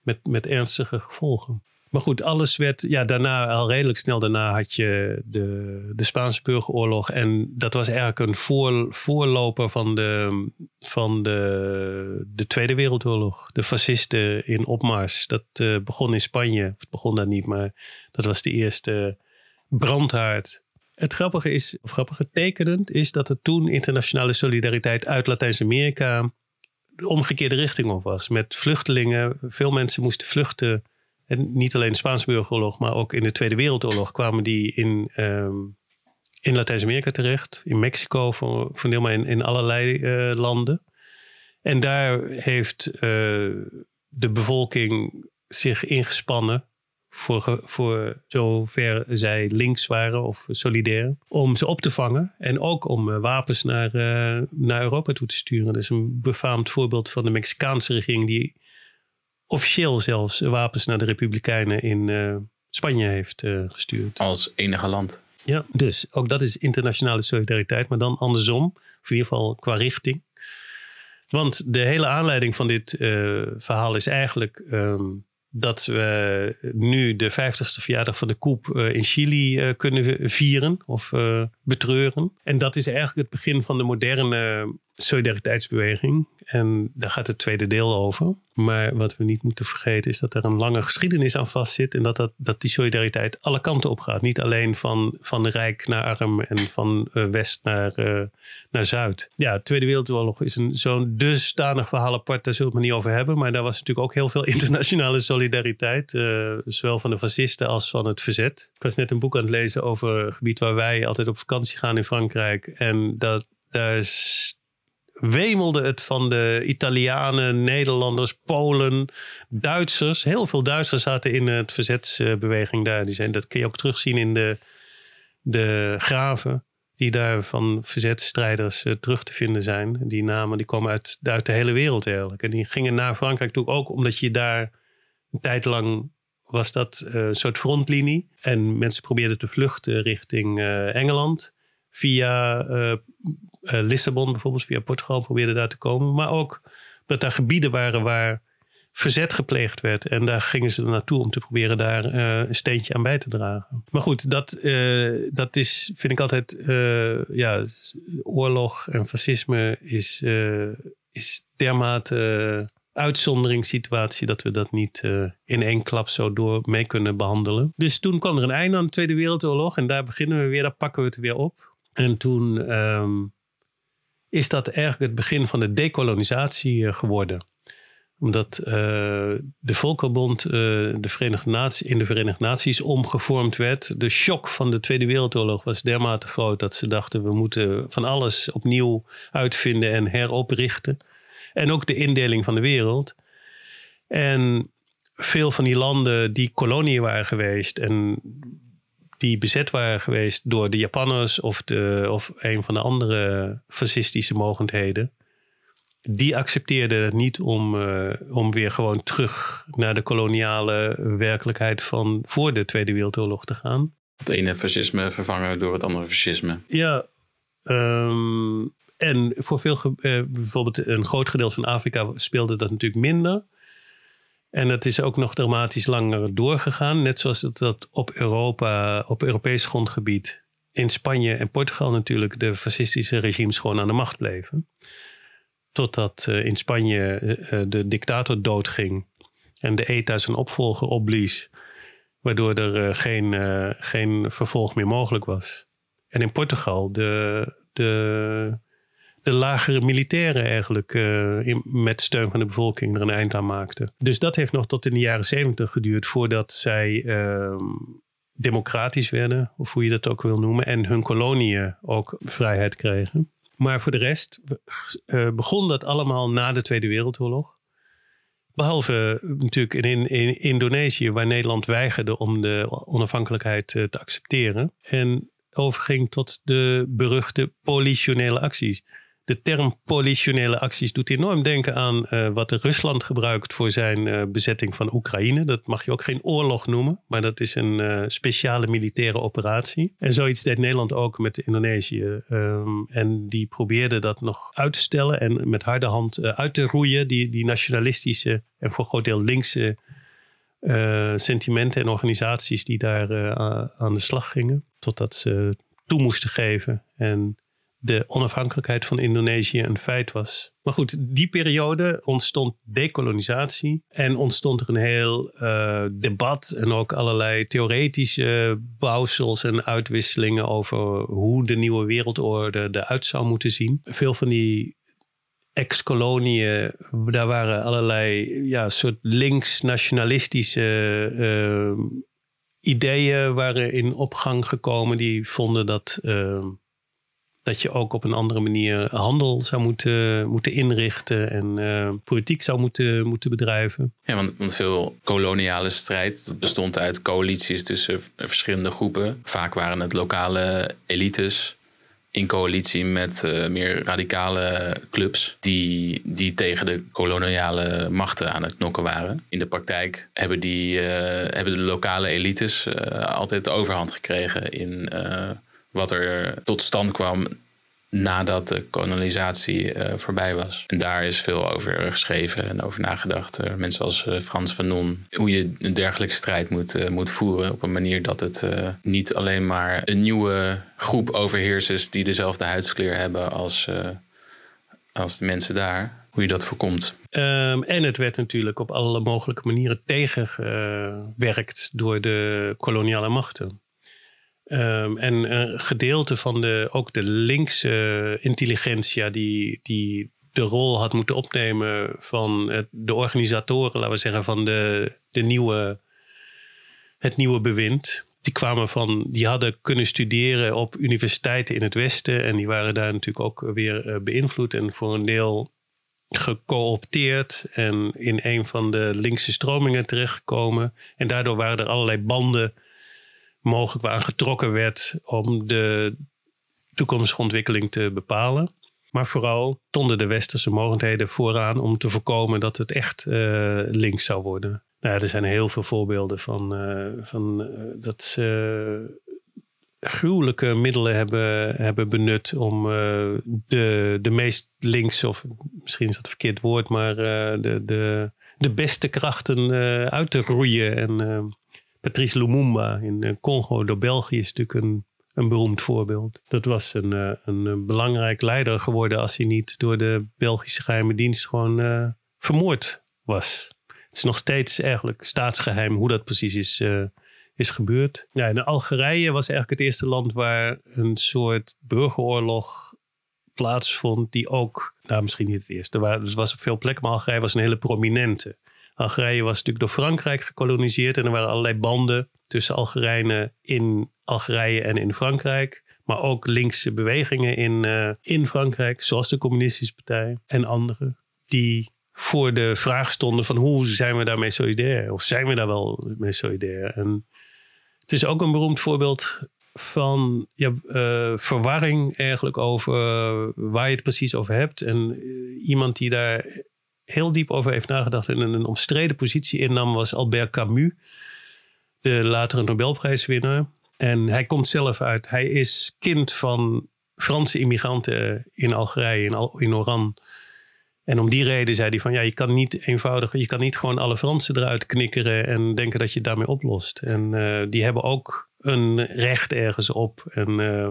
met, met ernstige gevolgen. Maar goed, alles werd, ja, daarna al redelijk snel daarna had je de, de Spaanse burgeroorlog. En dat was eigenlijk een voor, voorloper van, de, van de, de Tweede Wereldoorlog. De fascisten in opmars. Dat uh, begon in Spanje. Het begon daar niet, maar dat was de eerste brandhaard. Het grappige is, of grappige tekenend, is dat er toen internationale solidariteit uit Latijns-Amerika de omgekeerde richting op was. Met vluchtelingen. Veel mensen moesten vluchten en niet alleen de Spaanse burgeroorlog, maar ook in de Tweede Wereldoorlog kwamen die in, um, in Latijns-Amerika terecht. In Mexico, voor, voor deel in, allerlei uh, landen. En daar heeft uh, de bevolking zich ingespannen voor, voor zover zij links waren of solidair, om ze op te vangen en ook om uh, wapens naar, naar Europa toe te sturen. Dat is een befaamd voorbeeld van de Mexicaanse regering die officieel zelfs wapens naar de Republikeinen in uh, Spanje heeft uh, gestuurd. Als enige land. Ja, dus ook dat is internationale solidariteit, maar dan andersom. Of in ieder geval qua richting. Want de hele aanleiding van dit uh, verhaal is eigenlijk um, dat we nu de 50ste verjaardag van de coup uh, in Chili uh, kunnen vieren of betreuren. En dat is eigenlijk het begin van de moderne solidariteitsbeweging. En daar gaat het tweede deel over. Maar wat we niet moeten vergeten is dat er een lange geschiedenis aan vastzit. En dat, dat, dat die solidariteit alle kanten op gaat. Niet alleen van, van rijk naar arm en van uh, west naar, uh, naar zuid. Ja, de Tweede Wereldoorlog is zo'n dusdanig verhaal apart. Daar zullen we het niet over hebben. Maar daar was natuurlijk ook heel veel internationale solidariteit. Uh, zowel van de fascisten als van het verzet. Ik was net een boek aan het lezen over een gebied waar wij altijd op vakantie gaan in Frankrijk. En dat, daar wemelde het van de Italianen, Nederlanders, Polen, Duitsers. Heel veel Duitsers zaten in het verzetsbeweging daar. Die zijn, dat kun je ook terugzien in de, de graven die daar van verzetstrijders uh, terug te vinden zijn. Die namen die komen uit, de hele wereld eigenlijk. En die gingen naar Frankrijk toe ook omdat je daar een tijd lang was dat uh, een soort frontlinie. En mensen probeerden te vluchten richting uh, Engeland via uh, Lissabon bijvoorbeeld, via Portugal probeerde daar te komen. Maar ook dat daar gebieden waren waar verzet gepleegd werd. En daar gingen ze naartoe om te proberen daar uh, een steentje aan bij te dragen. Maar goed, dat, uh, dat is, vind ik altijd, ja, oorlog en fascisme is, is dermate uitzonderingssituatie dat we dat niet in één klap zo door mee kunnen behandelen. Dus toen kwam er een einde aan de Tweede Wereldoorlog en daar beginnen we weer, daar pakken we het weer op. En toen um, is dat eigenlijk het begin van de dekolonisatie uh, geworden. Omdat uh, de Volkerbond uh, de Verenigde Naties, in de Verenigde Naties omgevormd werd. De shock van de Tweede Wereldoorlog was dermate groot dat ze dachten we moeten van alles opnieuw uitvinden en heroprichten. En ook de indeling van de wereld. En veel van die landen die koloniën waren geweest en die bezet waren geweest door de Japanners of, de, of een van de andere fascistische mogendheden, die accepteerden het niet om, uh, om weer gewoon terug naar de koloniale werkelijkheid van voor de Tweede Wereldoorlog te gaan. Het ene fascisme vervangen door het andere fascisme. Ja, um, en voor veel, uh, bijvoorbeeld een groot gedeelte van Afrika speelde dat natuurlijk minder. En dat is ook nog dramatisch langer doorgegaan. Net zoals dat op, Europa, op Europees grondgebied in Spanje en Portugal natuurlijk de fascistische regimes gewoon aan de macht bleven. Totdat uh, in Spanje uh, de dictator doodging en de ETA zijn opvolger opblies. Waardoor er geen, geen vervolg meer mogelijk was. En in Portugal de, de de lagere militairen eigenlijk uh, met steun van de bevolking er een eind aan maakten. Dus dat heeft nog tot in de jaren zeventig geduurd voordat zij uh, democratisch werden, of hoe je dat ook wil noemen, en hun koloniën ook vrijheid kregen. Maar voor de rest uh, begon dat allemaal na de Tweede Wereldoorlog. Behalve natuurlijk in, in, Indonesië, waar Nederland weigerde om de onafhankelijkheid te accepteren. En overging tot de beruchte politionele acties de term politionele acties doet enorm denken aan uh, wat Rusland gebruikt voor zijn uh, bezetting van Oekraïne. Dat mag je ook geen oorlog noemen, maar dat is een uh, speciale militaire operatie. En zoiets deed Nederland ook met Indonesië. Um, en die probeerde dat nog uit te stellen en met harde hand uit te roeien, die, die nationalistische en voor groot deel linkse sentimenten en organisaties die daar aan de slag gingen. Totdat ze toe moesten geven en de onafhankelijkheid van Indonesië een feit was. Maar goed, die periode ontstond dekolonisatie en ontstond er een heel uh, debat en ook allerlei theoretische bouwsels en uitwisselingen over hoe de nieuwe wereldorde eruit zou moeten zien. Veel van die ex-koloniën, daar waren allerlei ja, soort links-nationalistische uh, ideeën waren in opgang gekomen. Die vonden dat uh, dat je ook op een andere manier handel zou moeten, moeten inrichten en uh, politiek zou moeten, moeten bedrijven. Ja, want, veel koloniale strijd bestond uit coalities tussen verschillende groepen. Vaak waren het lokale elites in coalitie met uh, meer radicale clubs die, die tegen de koloniale machten aan het knokken waren. In de praktijk hebben, die, uh, hebben de lokale elites altijd de overhand gekregen in wat er tot stand kwam nadat de kolonisatie uh, voorbij was. En daar is veel over geschreven en over nagedacht. Uh, mensen als uh, Frans Fanon. Hoe je een dergelijke strijd moet, moet voeren op een manier dat het niet alleen maar een nieuwe groep overheersers die dezelfde huidskleur hebben als, als de mensen daar, hoe je dat voorkomt. Um, en het werd natuurlijk op alle mogelijke manieren tegengewerkt door de koloniale machten. Um, en een gedeelte van de, ook de linkse intelligentia die, die de rol had moeten opnemen van het, de organisatoren, laten we zeggen, van de, de nieuwe, het nieuwe bewind. Die kwamen van, die hadden kunnen studeren op universiteiten in het Westen. En die waren daar natuurlijk ook weer uh, beïnvloed en voor een deel gecoopteerd en in een van de linkse stromingen terechtgekomen. En daardoor waren er allerlei banden mogelijk waar getrokken werd om de toekomstige ontwikkeling te bepalen. Maar vooral stonden de westerse mogelijkheden vooraan om te voorkomen dat het echt uh, links zou worden. Nou, er zijn heel veel voorbeelden van, uh, van uh, dat ze gruwelijke middelen hebben, hebben benut om de, de meest links, of misschien is dat een verkeerd woord, maar de, de, de beste krachten uit te roeien. En Patrice Lumumba in Congo door België is natuurlijk een een beroemd voorbeeld. Dat was een, uh, een belangrijk leider geworden als hij niet door de Belgische geheime dienst gewoon vermoord was. Het is nog steeds eigenlijk staatsgeheim hoe dat precies is, is gebeurd. Ja, in Algerije was eigenlijk het eerste land waar een soort burgeroorlog plaatsvond, die ook, nou misschien niet het eerste, waar, dus was op veel plekken, maar Algerije was een hele prominente. Algerije was natuurlijk door Frankrijk gekoloniseerd en er waren allerlei banden tussen Algerijnen in Algerije en in Frankrijk. Maar ook linkse bewegingen in, uh, in Frankrijk, zoals de Communistische Partij en andere, die voor de vraag stonden van hoe zijn we daarmee solidair? Of zijn we daar wel mee solidair? En het is ook een beroemd voorbeeld van ja, uh, verwarring eigenlijk over uh, waar je het precies over hebt. En iemand die daar heel diep over heeft nagedacht en een omstreden positie innam was Albert Camus, de latere Nobelprijswinnaar. En hij komt zelf uit, hij is kind van Franse immigranten in Algerije, in, in Oran. En om die reden zei hij van ja, je kan niet eenvoudig, je kan niet gewoon alle Fransen eruit knikkeren en denken dat je het daarmee oplost. En uh, die hebben ook een recht ergens op. En uh,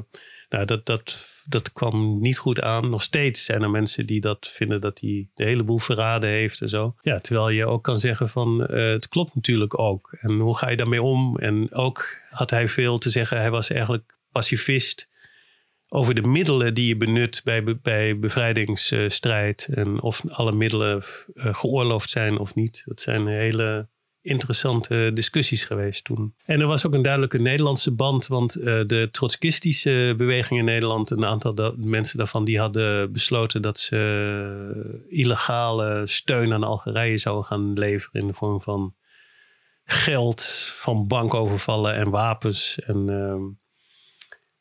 nou, dat, dat, dat kwam niet goed aan. Nog steeds zijn er mensen die dat vinden dat hij de hele boel verraden heeft en zo. Ja, terwijl je ook kan zeggen van uh, het klopt natuurlijk ook. En hoe ga je daarmee om? En ook had hij veel te zeggen. Hij was eigenlijk pacifist over de middelen die je benut bij, bij bevrijdingsstrijd. En of alle middelen uh, geoorloofd zijn of niet. Dat zijn hele interessante discussies geweest toen. En er was ook een duidelijke Nederlandse band, want uh, de trotskistische beweging in Nederland, een aantal mensen daarvan, die hadden besloten dat ze illegale steun aan Algerije zouden gaan leveren in de vorm van geld, van bankovervallen en wapens. En uh,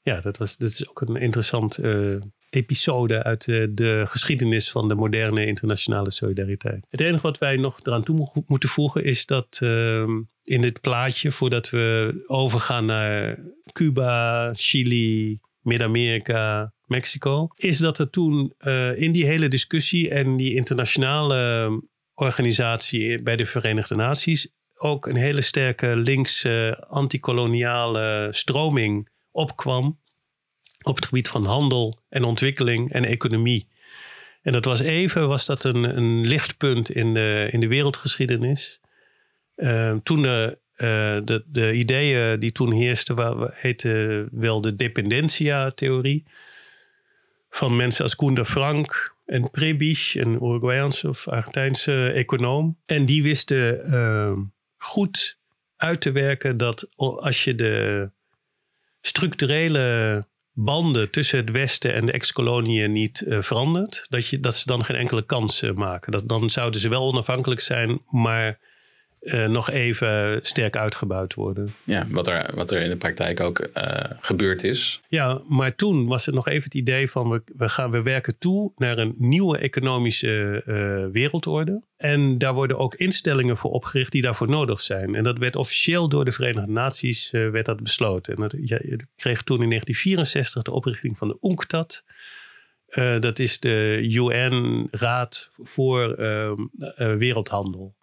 ja, dat, was, dat is ook een interessant uh, episode uit de, de, geschiedenis van de moderne internationale solidariteit. Het enige wat wij nog eraan toe moeten voegen is dat uh, in dit plaatje, voordat we overgaan naar Cuba, Chili, Midden-Amerika, Mexico, is dat er toen uh, in die hele discussie en die internationale organisatie bij de Verenigde Naties ook een hele sterke linkse antikoloniale stroming opkwam op het gebied van handel en ontwikkeling en economie. En dat was even was dat een, een lichtpunt in de, in de wereldgeschiedenis. Uh, toen de, uh, de, de, ideeën die toen heersten, heten wel de dependentia-theorie. Van mensen als Koen de Frank en Prebisch, een Uruguayaanse of Argentijnse econoom. En die wisten uh, goed uit te werken dat als je de structurele banden tussen het Westen en de ex-koloniën niet uh, verandert, dat, je, dat ze dan geen enkele kans uh, maken. Dat, dan zouden ze wel onafhankelijk zijn, maar uh, nog even sterk uitgebuit worden. Ja, wat er, wat er in de praktijk ook uh, gebeurd is. Ja, maar toen was het nog even het idee van we, we, gaan, we werken toe naar een nieuwe economische uh, wereldorde. En daar worden ook instellingen voor opgericht die daarvoor nodig zijn. En dat werd officieel door de Verenigde Naties werd dat besloten. En dat, ja, kreeg toen in 1964 de oprichting van de UNCTAD. dat is de UN-raad voor ehm, wereldhandel.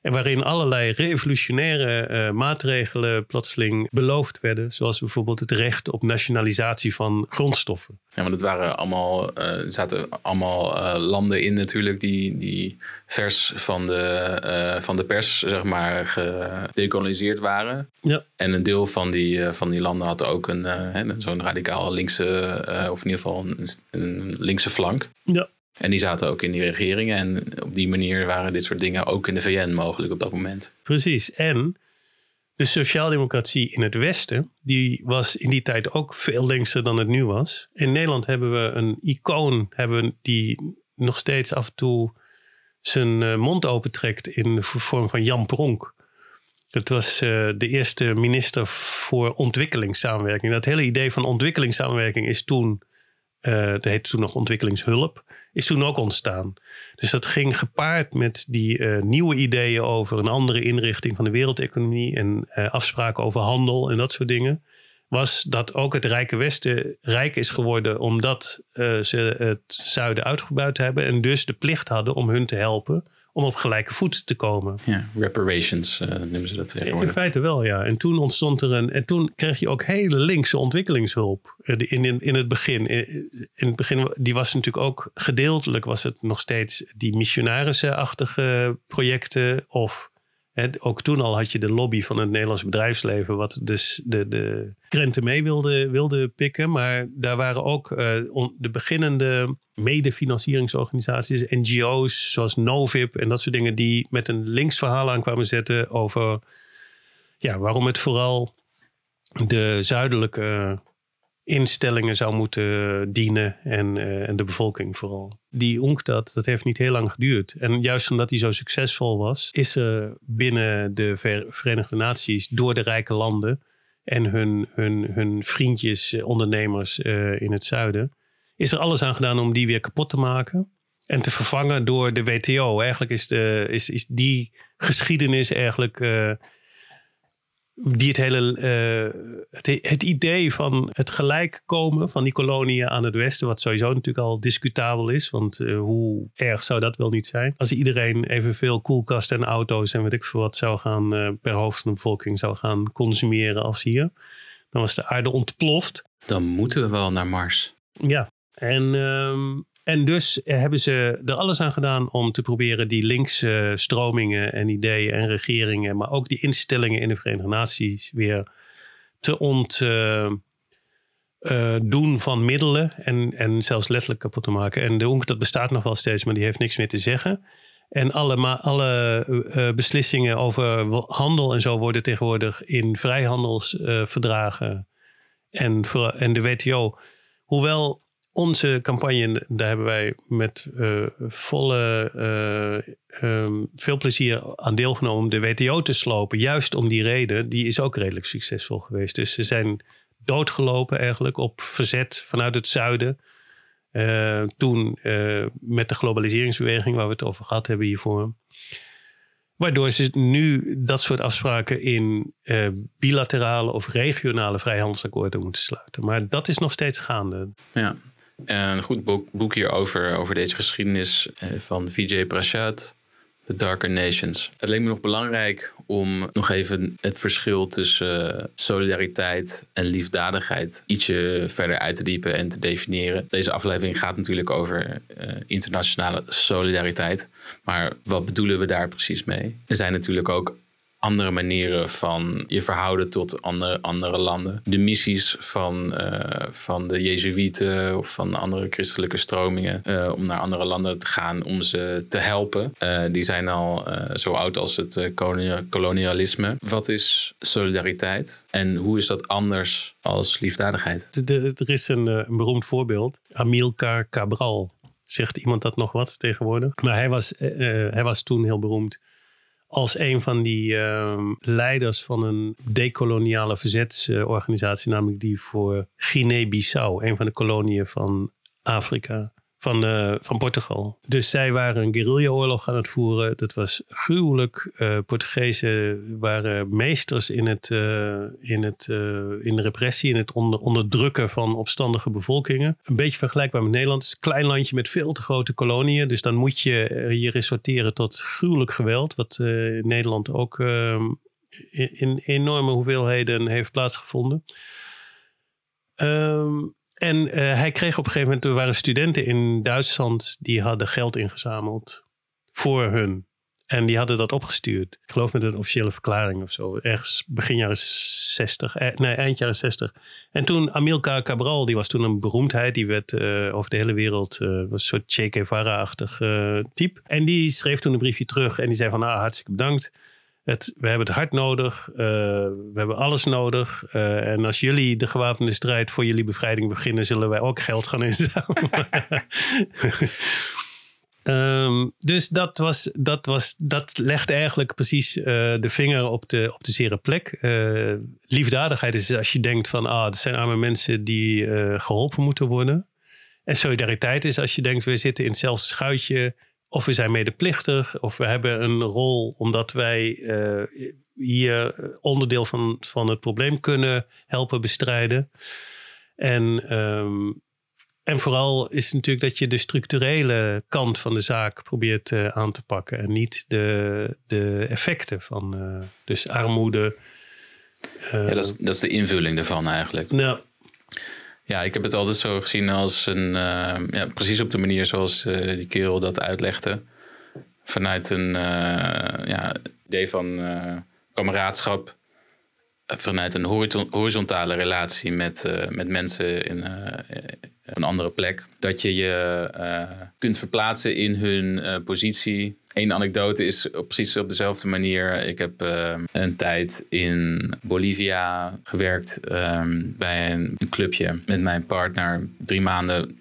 En waarin allerlei revolutionaire uh, maatregelen plotseling beloofd werden. Zoals bijvoorbeeld het recht op nationalisatie van grondstoffen. Ja, want het waren allemaal, uh, er zaten allemaal uh, landen in natuurlijk die, die vers van de, van de pers, zeg maar, gedecoloniseerd waren. Ja. En een deel van die, van die landen had ook een, zo'n radicaal linkse, of in ieder geval een, een linkse flank. Ja. En die zaten ook in die regeringen. En op die manier waren dit soort dingen ook in de VN mogelijk op dat moment. Precies. En de sociaaldemocratie in het Westen, die was in die tijd ook veel linkser dan het nu was. In Nederland hebben we een icoon hebben die nog steeds af en toe zijn eh, mond opentrekt in de vorm van Jan Pronk. Dat was uh, de eerste minister voor ontwikkelingssamenwerking. Dat hele idee van ontwikkelingssamenwerking is toen, uh, dat heette toen nog ontwikkelingshulp is toen ook ontstaan. Dus dat ging gepaard met die uh, nieuwe ideeën over een andere inrichting van de wereldeconomie en uh, afspraken over handel en dat soort dingen. Was dat ook het Rijke Westen rijk is geworden omdat ze het zuiden uitgebuit hebben en dus de plicht hadden om hun te helpen om op gelijke voet te komen. Ja, reparations uh, noemen ze dat tegenwoordig. In feite wel, ja. En toen ontstond er een. En toen kreeg je ook hele linkse ontwikkelingshulp. Eh, in, in, in het begin. In het begin, die was natuurlijk ook gedeeltelijk was het nog steeds die missionarische-achtige projecten. Of ook toen al had je de lobby van het Nederlands bedrijfsleven, wat dus de, de krenten mee wilde, wilde pikken. Maar daar waren ook uh, de beginnende medefinancieringsorganisaties, NGO's zoals Novip en dat soort dingen, die met een links verhaal aan kwamen zetten over ja, waarom het vooral de zuidelijke instellingen zou moeten dienen en, uh, en de bevolking vooral. Die UNCTAD, dat heeft niet heel lang geduurd. En juist omdat hij zo succesvol was, is er binnen de Verenigde Naties door de rijke landen en hun, hun, hun vriendjes, eh, ondernemers uh, in het zuiden, is er alles aan gedaan om die weer kapot te maken. En te vervangen door de WTO. Eigenlijk is, de, is, is die geschiedenis eigenlijk uh, die het hele uh, het, het, idee van het gelijk komen van die koloniën aan het westen, wat sowieso natuurlijk al discutabel is, want uh, hoe erg zou dat wel niet zijn? Als iedereen evenveel koelkasten en auto's en weet ik veel wat zou gaan per hoofd van de bevolking zou gaan consumeren als hier, dan was de aarde ontploft. Dan moeten we wel naar Mars. Ja, en um, en dus hebben ze er alles aan gedaan om te proberen die linkse stromingen en ideeën en regeringen, maar ook die instellingen in de Verenigde Naties weer te ontdoen uh, uh, van middelen en, en zelfs letterlijk kapot te maken. En de UNC dat bestaat nog wel steeds, maar die heeft niks meer te zeggen. En alle, alle beslissingen over handel en zo worden tegenwoordig in vrijhandelsverdragen en, en de WTO. Hoewel onze campagne, daar hebben wij met uh, volle uh, um, veel plezier aan deelgenomen om de WTO te slopen. Juist om die reden, die is ook redelijk succesvol geweest. Dus ze zijn doodgelopen eigenlijk op verzet vanuit het zuiden. Uh, toen met de globaliseringsbeweging waar we het over gehad hebben hiervoor. Waardoor ze nu dat soort afspraken in bilaterale of regionale vrijhandelsakkoorden moeten sluiten. Maar dat is nog steeds gaande. Ja, een goed boek, boek hierover, over deze geschiedenis eh, van Vijay Prashad, The Darker Nations. Het leek me nog belangrijk om nog even het verschil tussen eh, solidariteit en liefdadigheid ietsje verder uit te diepen en te definiëren. Deze aflevering gaat natuurlijk over uh, internationale solidariteit. Maar wat bedoelen we daar precies mee? Er zijn natuurlijk ook andere manieren van je verhouden tot andere, andere landen. De missies van, uh, van de Jezuïeten of van andere christelijke stromingen uh, om naar andere landen te gaan om ze te helpen. Uh, die zijn al zo oud als het kolonialisme. Wat is solidariteit en hoe is dat anders als liefdadigheid? er is een, een beroemd voorbeeld. Amilcar Cabral. Zegt iemand dat nog wat tegenwoordig? Maar hij was, hij was toen heel beroemd als een van die uh, leiders van een decoloniale verzetsorganisatie, namelijk die voor Guinea-Bissau, een van de koloniën van Afrika, van, uh, van Portugal. Dus zij waren een guerrillaoorlog aan het voeren. Dat was gruwelijk. Uh, Portugezen waren meesters in, het, uh, in, het, in de repressie, in het onder, onderdrukken van opstandige bevolkingen. Een beetje vergelijkbaar met Nederland. Het is een klein landje met veel te grote koloniën. Dus dan moet je je resorteren tot gruwelijk geweld. Wat in Nederland ook in, in, enorme hoeveelheden heeft plaatsgevonden. Um, en uh, hij kreeg op een gegeven moment, er waren studenten in Duitsland die hadden geld ingezameld voor hun. En die hadden dat opgestuurd. Ik geloof met een officiële verklaring of zo. Ergens begin jaren 60. Eh, nee, eind jaren 60. En toen Amilcar Cabral, die was toen een beroemdheid. Die werd uh, over de hele wereld, een soort Che Guevara-achtig type. En die schreef toen een briefje terug. En die zei van, ah, hartstikke bedankt. Het, we hebben het hard nodig. Uh, we hebben alles nodig. Uh, en als jullie de gewapende strijd voor jullie bevrijding beginnen, zullen wij ook geld gaan inzamelen. um, dus dat, was, dat, was, dat legde eigenlijk precies uh, de vinger op de, op de zere plek. liefdadigheid is als je denkt van, ah, het zijn arme mensen die geholpen moeten worden. En solidariteit is als je denkt, we zitten in hetzelfde schuitje of we zijn medeplichtig, of we hebben een rol omdat wij uh, hier onderdeel van, van het probleem kunnen helpen bestrijden. En, um, en vooral is natuurlijk dat je de structurele kant van de zaak probeert uh, aan te pakken en niet de, de effecten van uh, dus armoede. ja, dat is, dat is de invulling ervan eigenlijk. Nou, ja, ik heb het altijd zo gezien als een. Uh, ja, precies op de manier zoals uh, die kerel dat uitlegde. Vanuit een uh, ja, idee van kameraadschap. Vanuit een horizontale relatie met, met mensen in een andere plek. Dat je je kunt verplaatsen in hun positie Eén anekdote is precies op dezelfde manier. Ik heb uh, een tijd in Bolivia gewerkt um, bij een, clubje met mijn partner. Drie maanden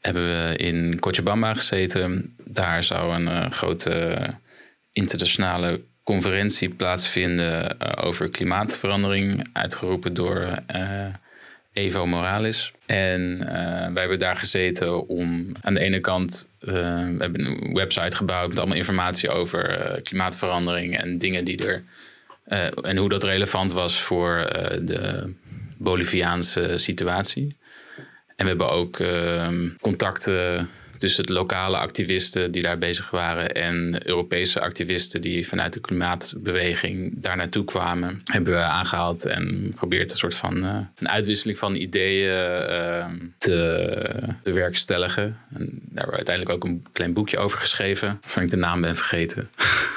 hebben we in Cochabamba gezeten. Daar zou een uh, grote internationale conferentie plaatsvinden uh, over klimaatverandering, uitgeroepen door Evo Morales. En uh, wij hebben daar gezeten om aan de ene kant, uh, we hebben een website gebouwd met allemaal informatie over uh, klimaatverandering en dingen die er, en hoe dat relevant was voor de Boliviaanse situatie. En we hebben ook ehm, contacten tussen de lokale activisten die daar bezig waren en Europese activisten die vanuit de klimaatbeweging daar naartoe kwamen, hebben we aangehaald en geprobeerd een soort van uh, een uitwisseling van ideeën uh, te bewerkstelligen. En daar hebben we uiteindelijk ook een klein boekje over geschreven, waarvan ik de naam ben vergeten.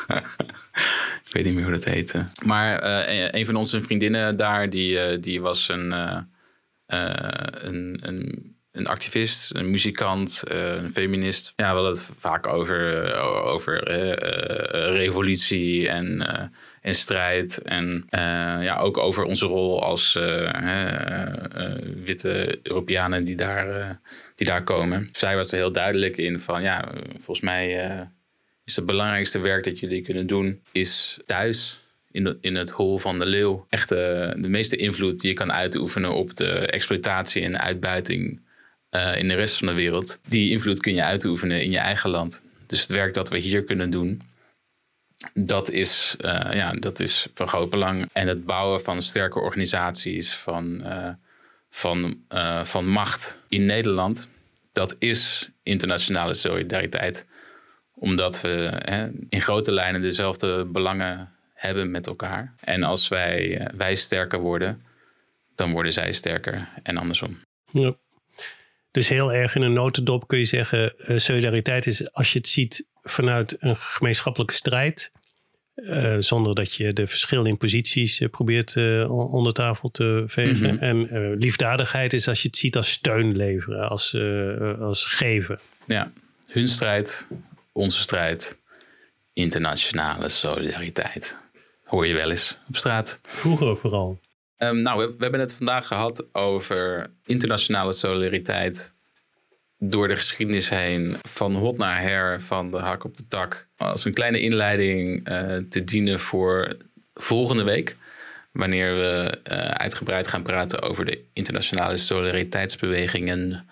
ik weet niet meer hoe dat heette. Maar uh, een van onze vriendinnen daar, die, die was een, een, een een activist, een muzikant, eh, een feminist. Ja, we hadden het vaak over, eh, over uh, revolutie en, en strijd. En ja, ook over onze rol als witte Europeanen die daar, die daar komen. Zij was er heel duidelijk in van ja, volgens mij is het belangrijkste werk dat jullie kunnen doen, is thuis in, in het hol van de leeuw. Echt de, de meeste invloed die je kan uitoefenen op de exploitatie en uitbuiting uh, in de rest van de wereld. Die invloed kun je uitoefenen in je eigen land. Dus het werk dat we hier kunnen doen, dat is, uh, ja, dat is van groot belang. En het bouwen van sterke organisaties, van, uh, van, van macht in Nederland, dat is internationale solidariteit. Omdat we hè, in grote lijnen dezelfde belangen hebben met elkaar. En als wij, wij sterker worden, dan worden zij sterker en andersom. Ja. Dus heel erg in een notendop kun je zeggen: uh, solidariteit is als je het ziet vanuit een gemeenschappelijke strijd. Uh, zonder dat je de verschillen in posities uh, probeert onder tafel te vegen. Mhm. En liefdadigheid is als je het ziet als steun leveren, als, als geven. Ja, hun strijd, onze strijd, internationale solidariteit. Hoor je wel eens op straat. Vroeger vooral. Um, nou, we, hebben het vandaag gehad over internationale solidariteit door de geschiedenis heen, van hot naar her, van de hak op de tak. Als een kleine inleiding uh, te dienen voor volgende week, wanneer we uh, uitgebreid gaan praten over de internationale solidariteitsbewegingen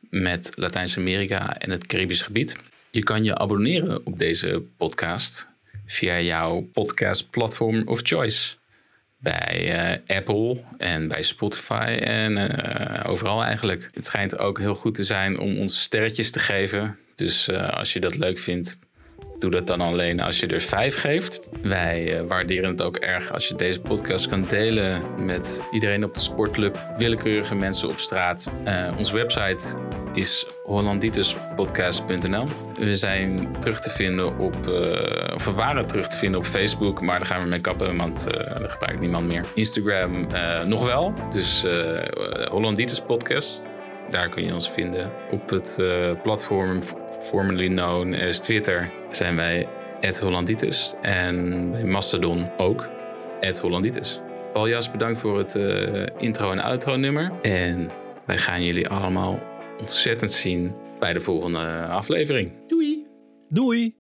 met Latijns-Amerika en het Caribisch gebied. Je kan je abonneren op deze podcast via jouw podcastplatform of choice. Bij uh, Apple en bij Spotify en uh, overal eigenlijk. Het schijnt ook heel goed te zijn om ons sterretjes te geven. Dus uh, als je dat leuk vindt, Doe dat dan alleen als je er vijf geeft. Wij uh, waarderen het ook erg als je deze podcast kan delen met iedereen op de sportclub, willekeurige mensen op straat. Uh, onze website is hollandituspodcast.nl. We zijn terug te vinden op, uh, of we waren terug te vinden op Facebook, maar daar gaan we mee kappen, want daar gebruikt niemand meer. Instagram nog wel, dus Hollanditis Podcast. Daar kun je ons vinden op het platform formerly known as Twitter, zijn wij Hollanditis. En bij Mastodon ook, Hollanditis. Paljas, bedankt voor het uh, intro en outro nummer. En wij gaan jullie allemaal ontzettend zien bij de volgende aflevering. Doei! Doei!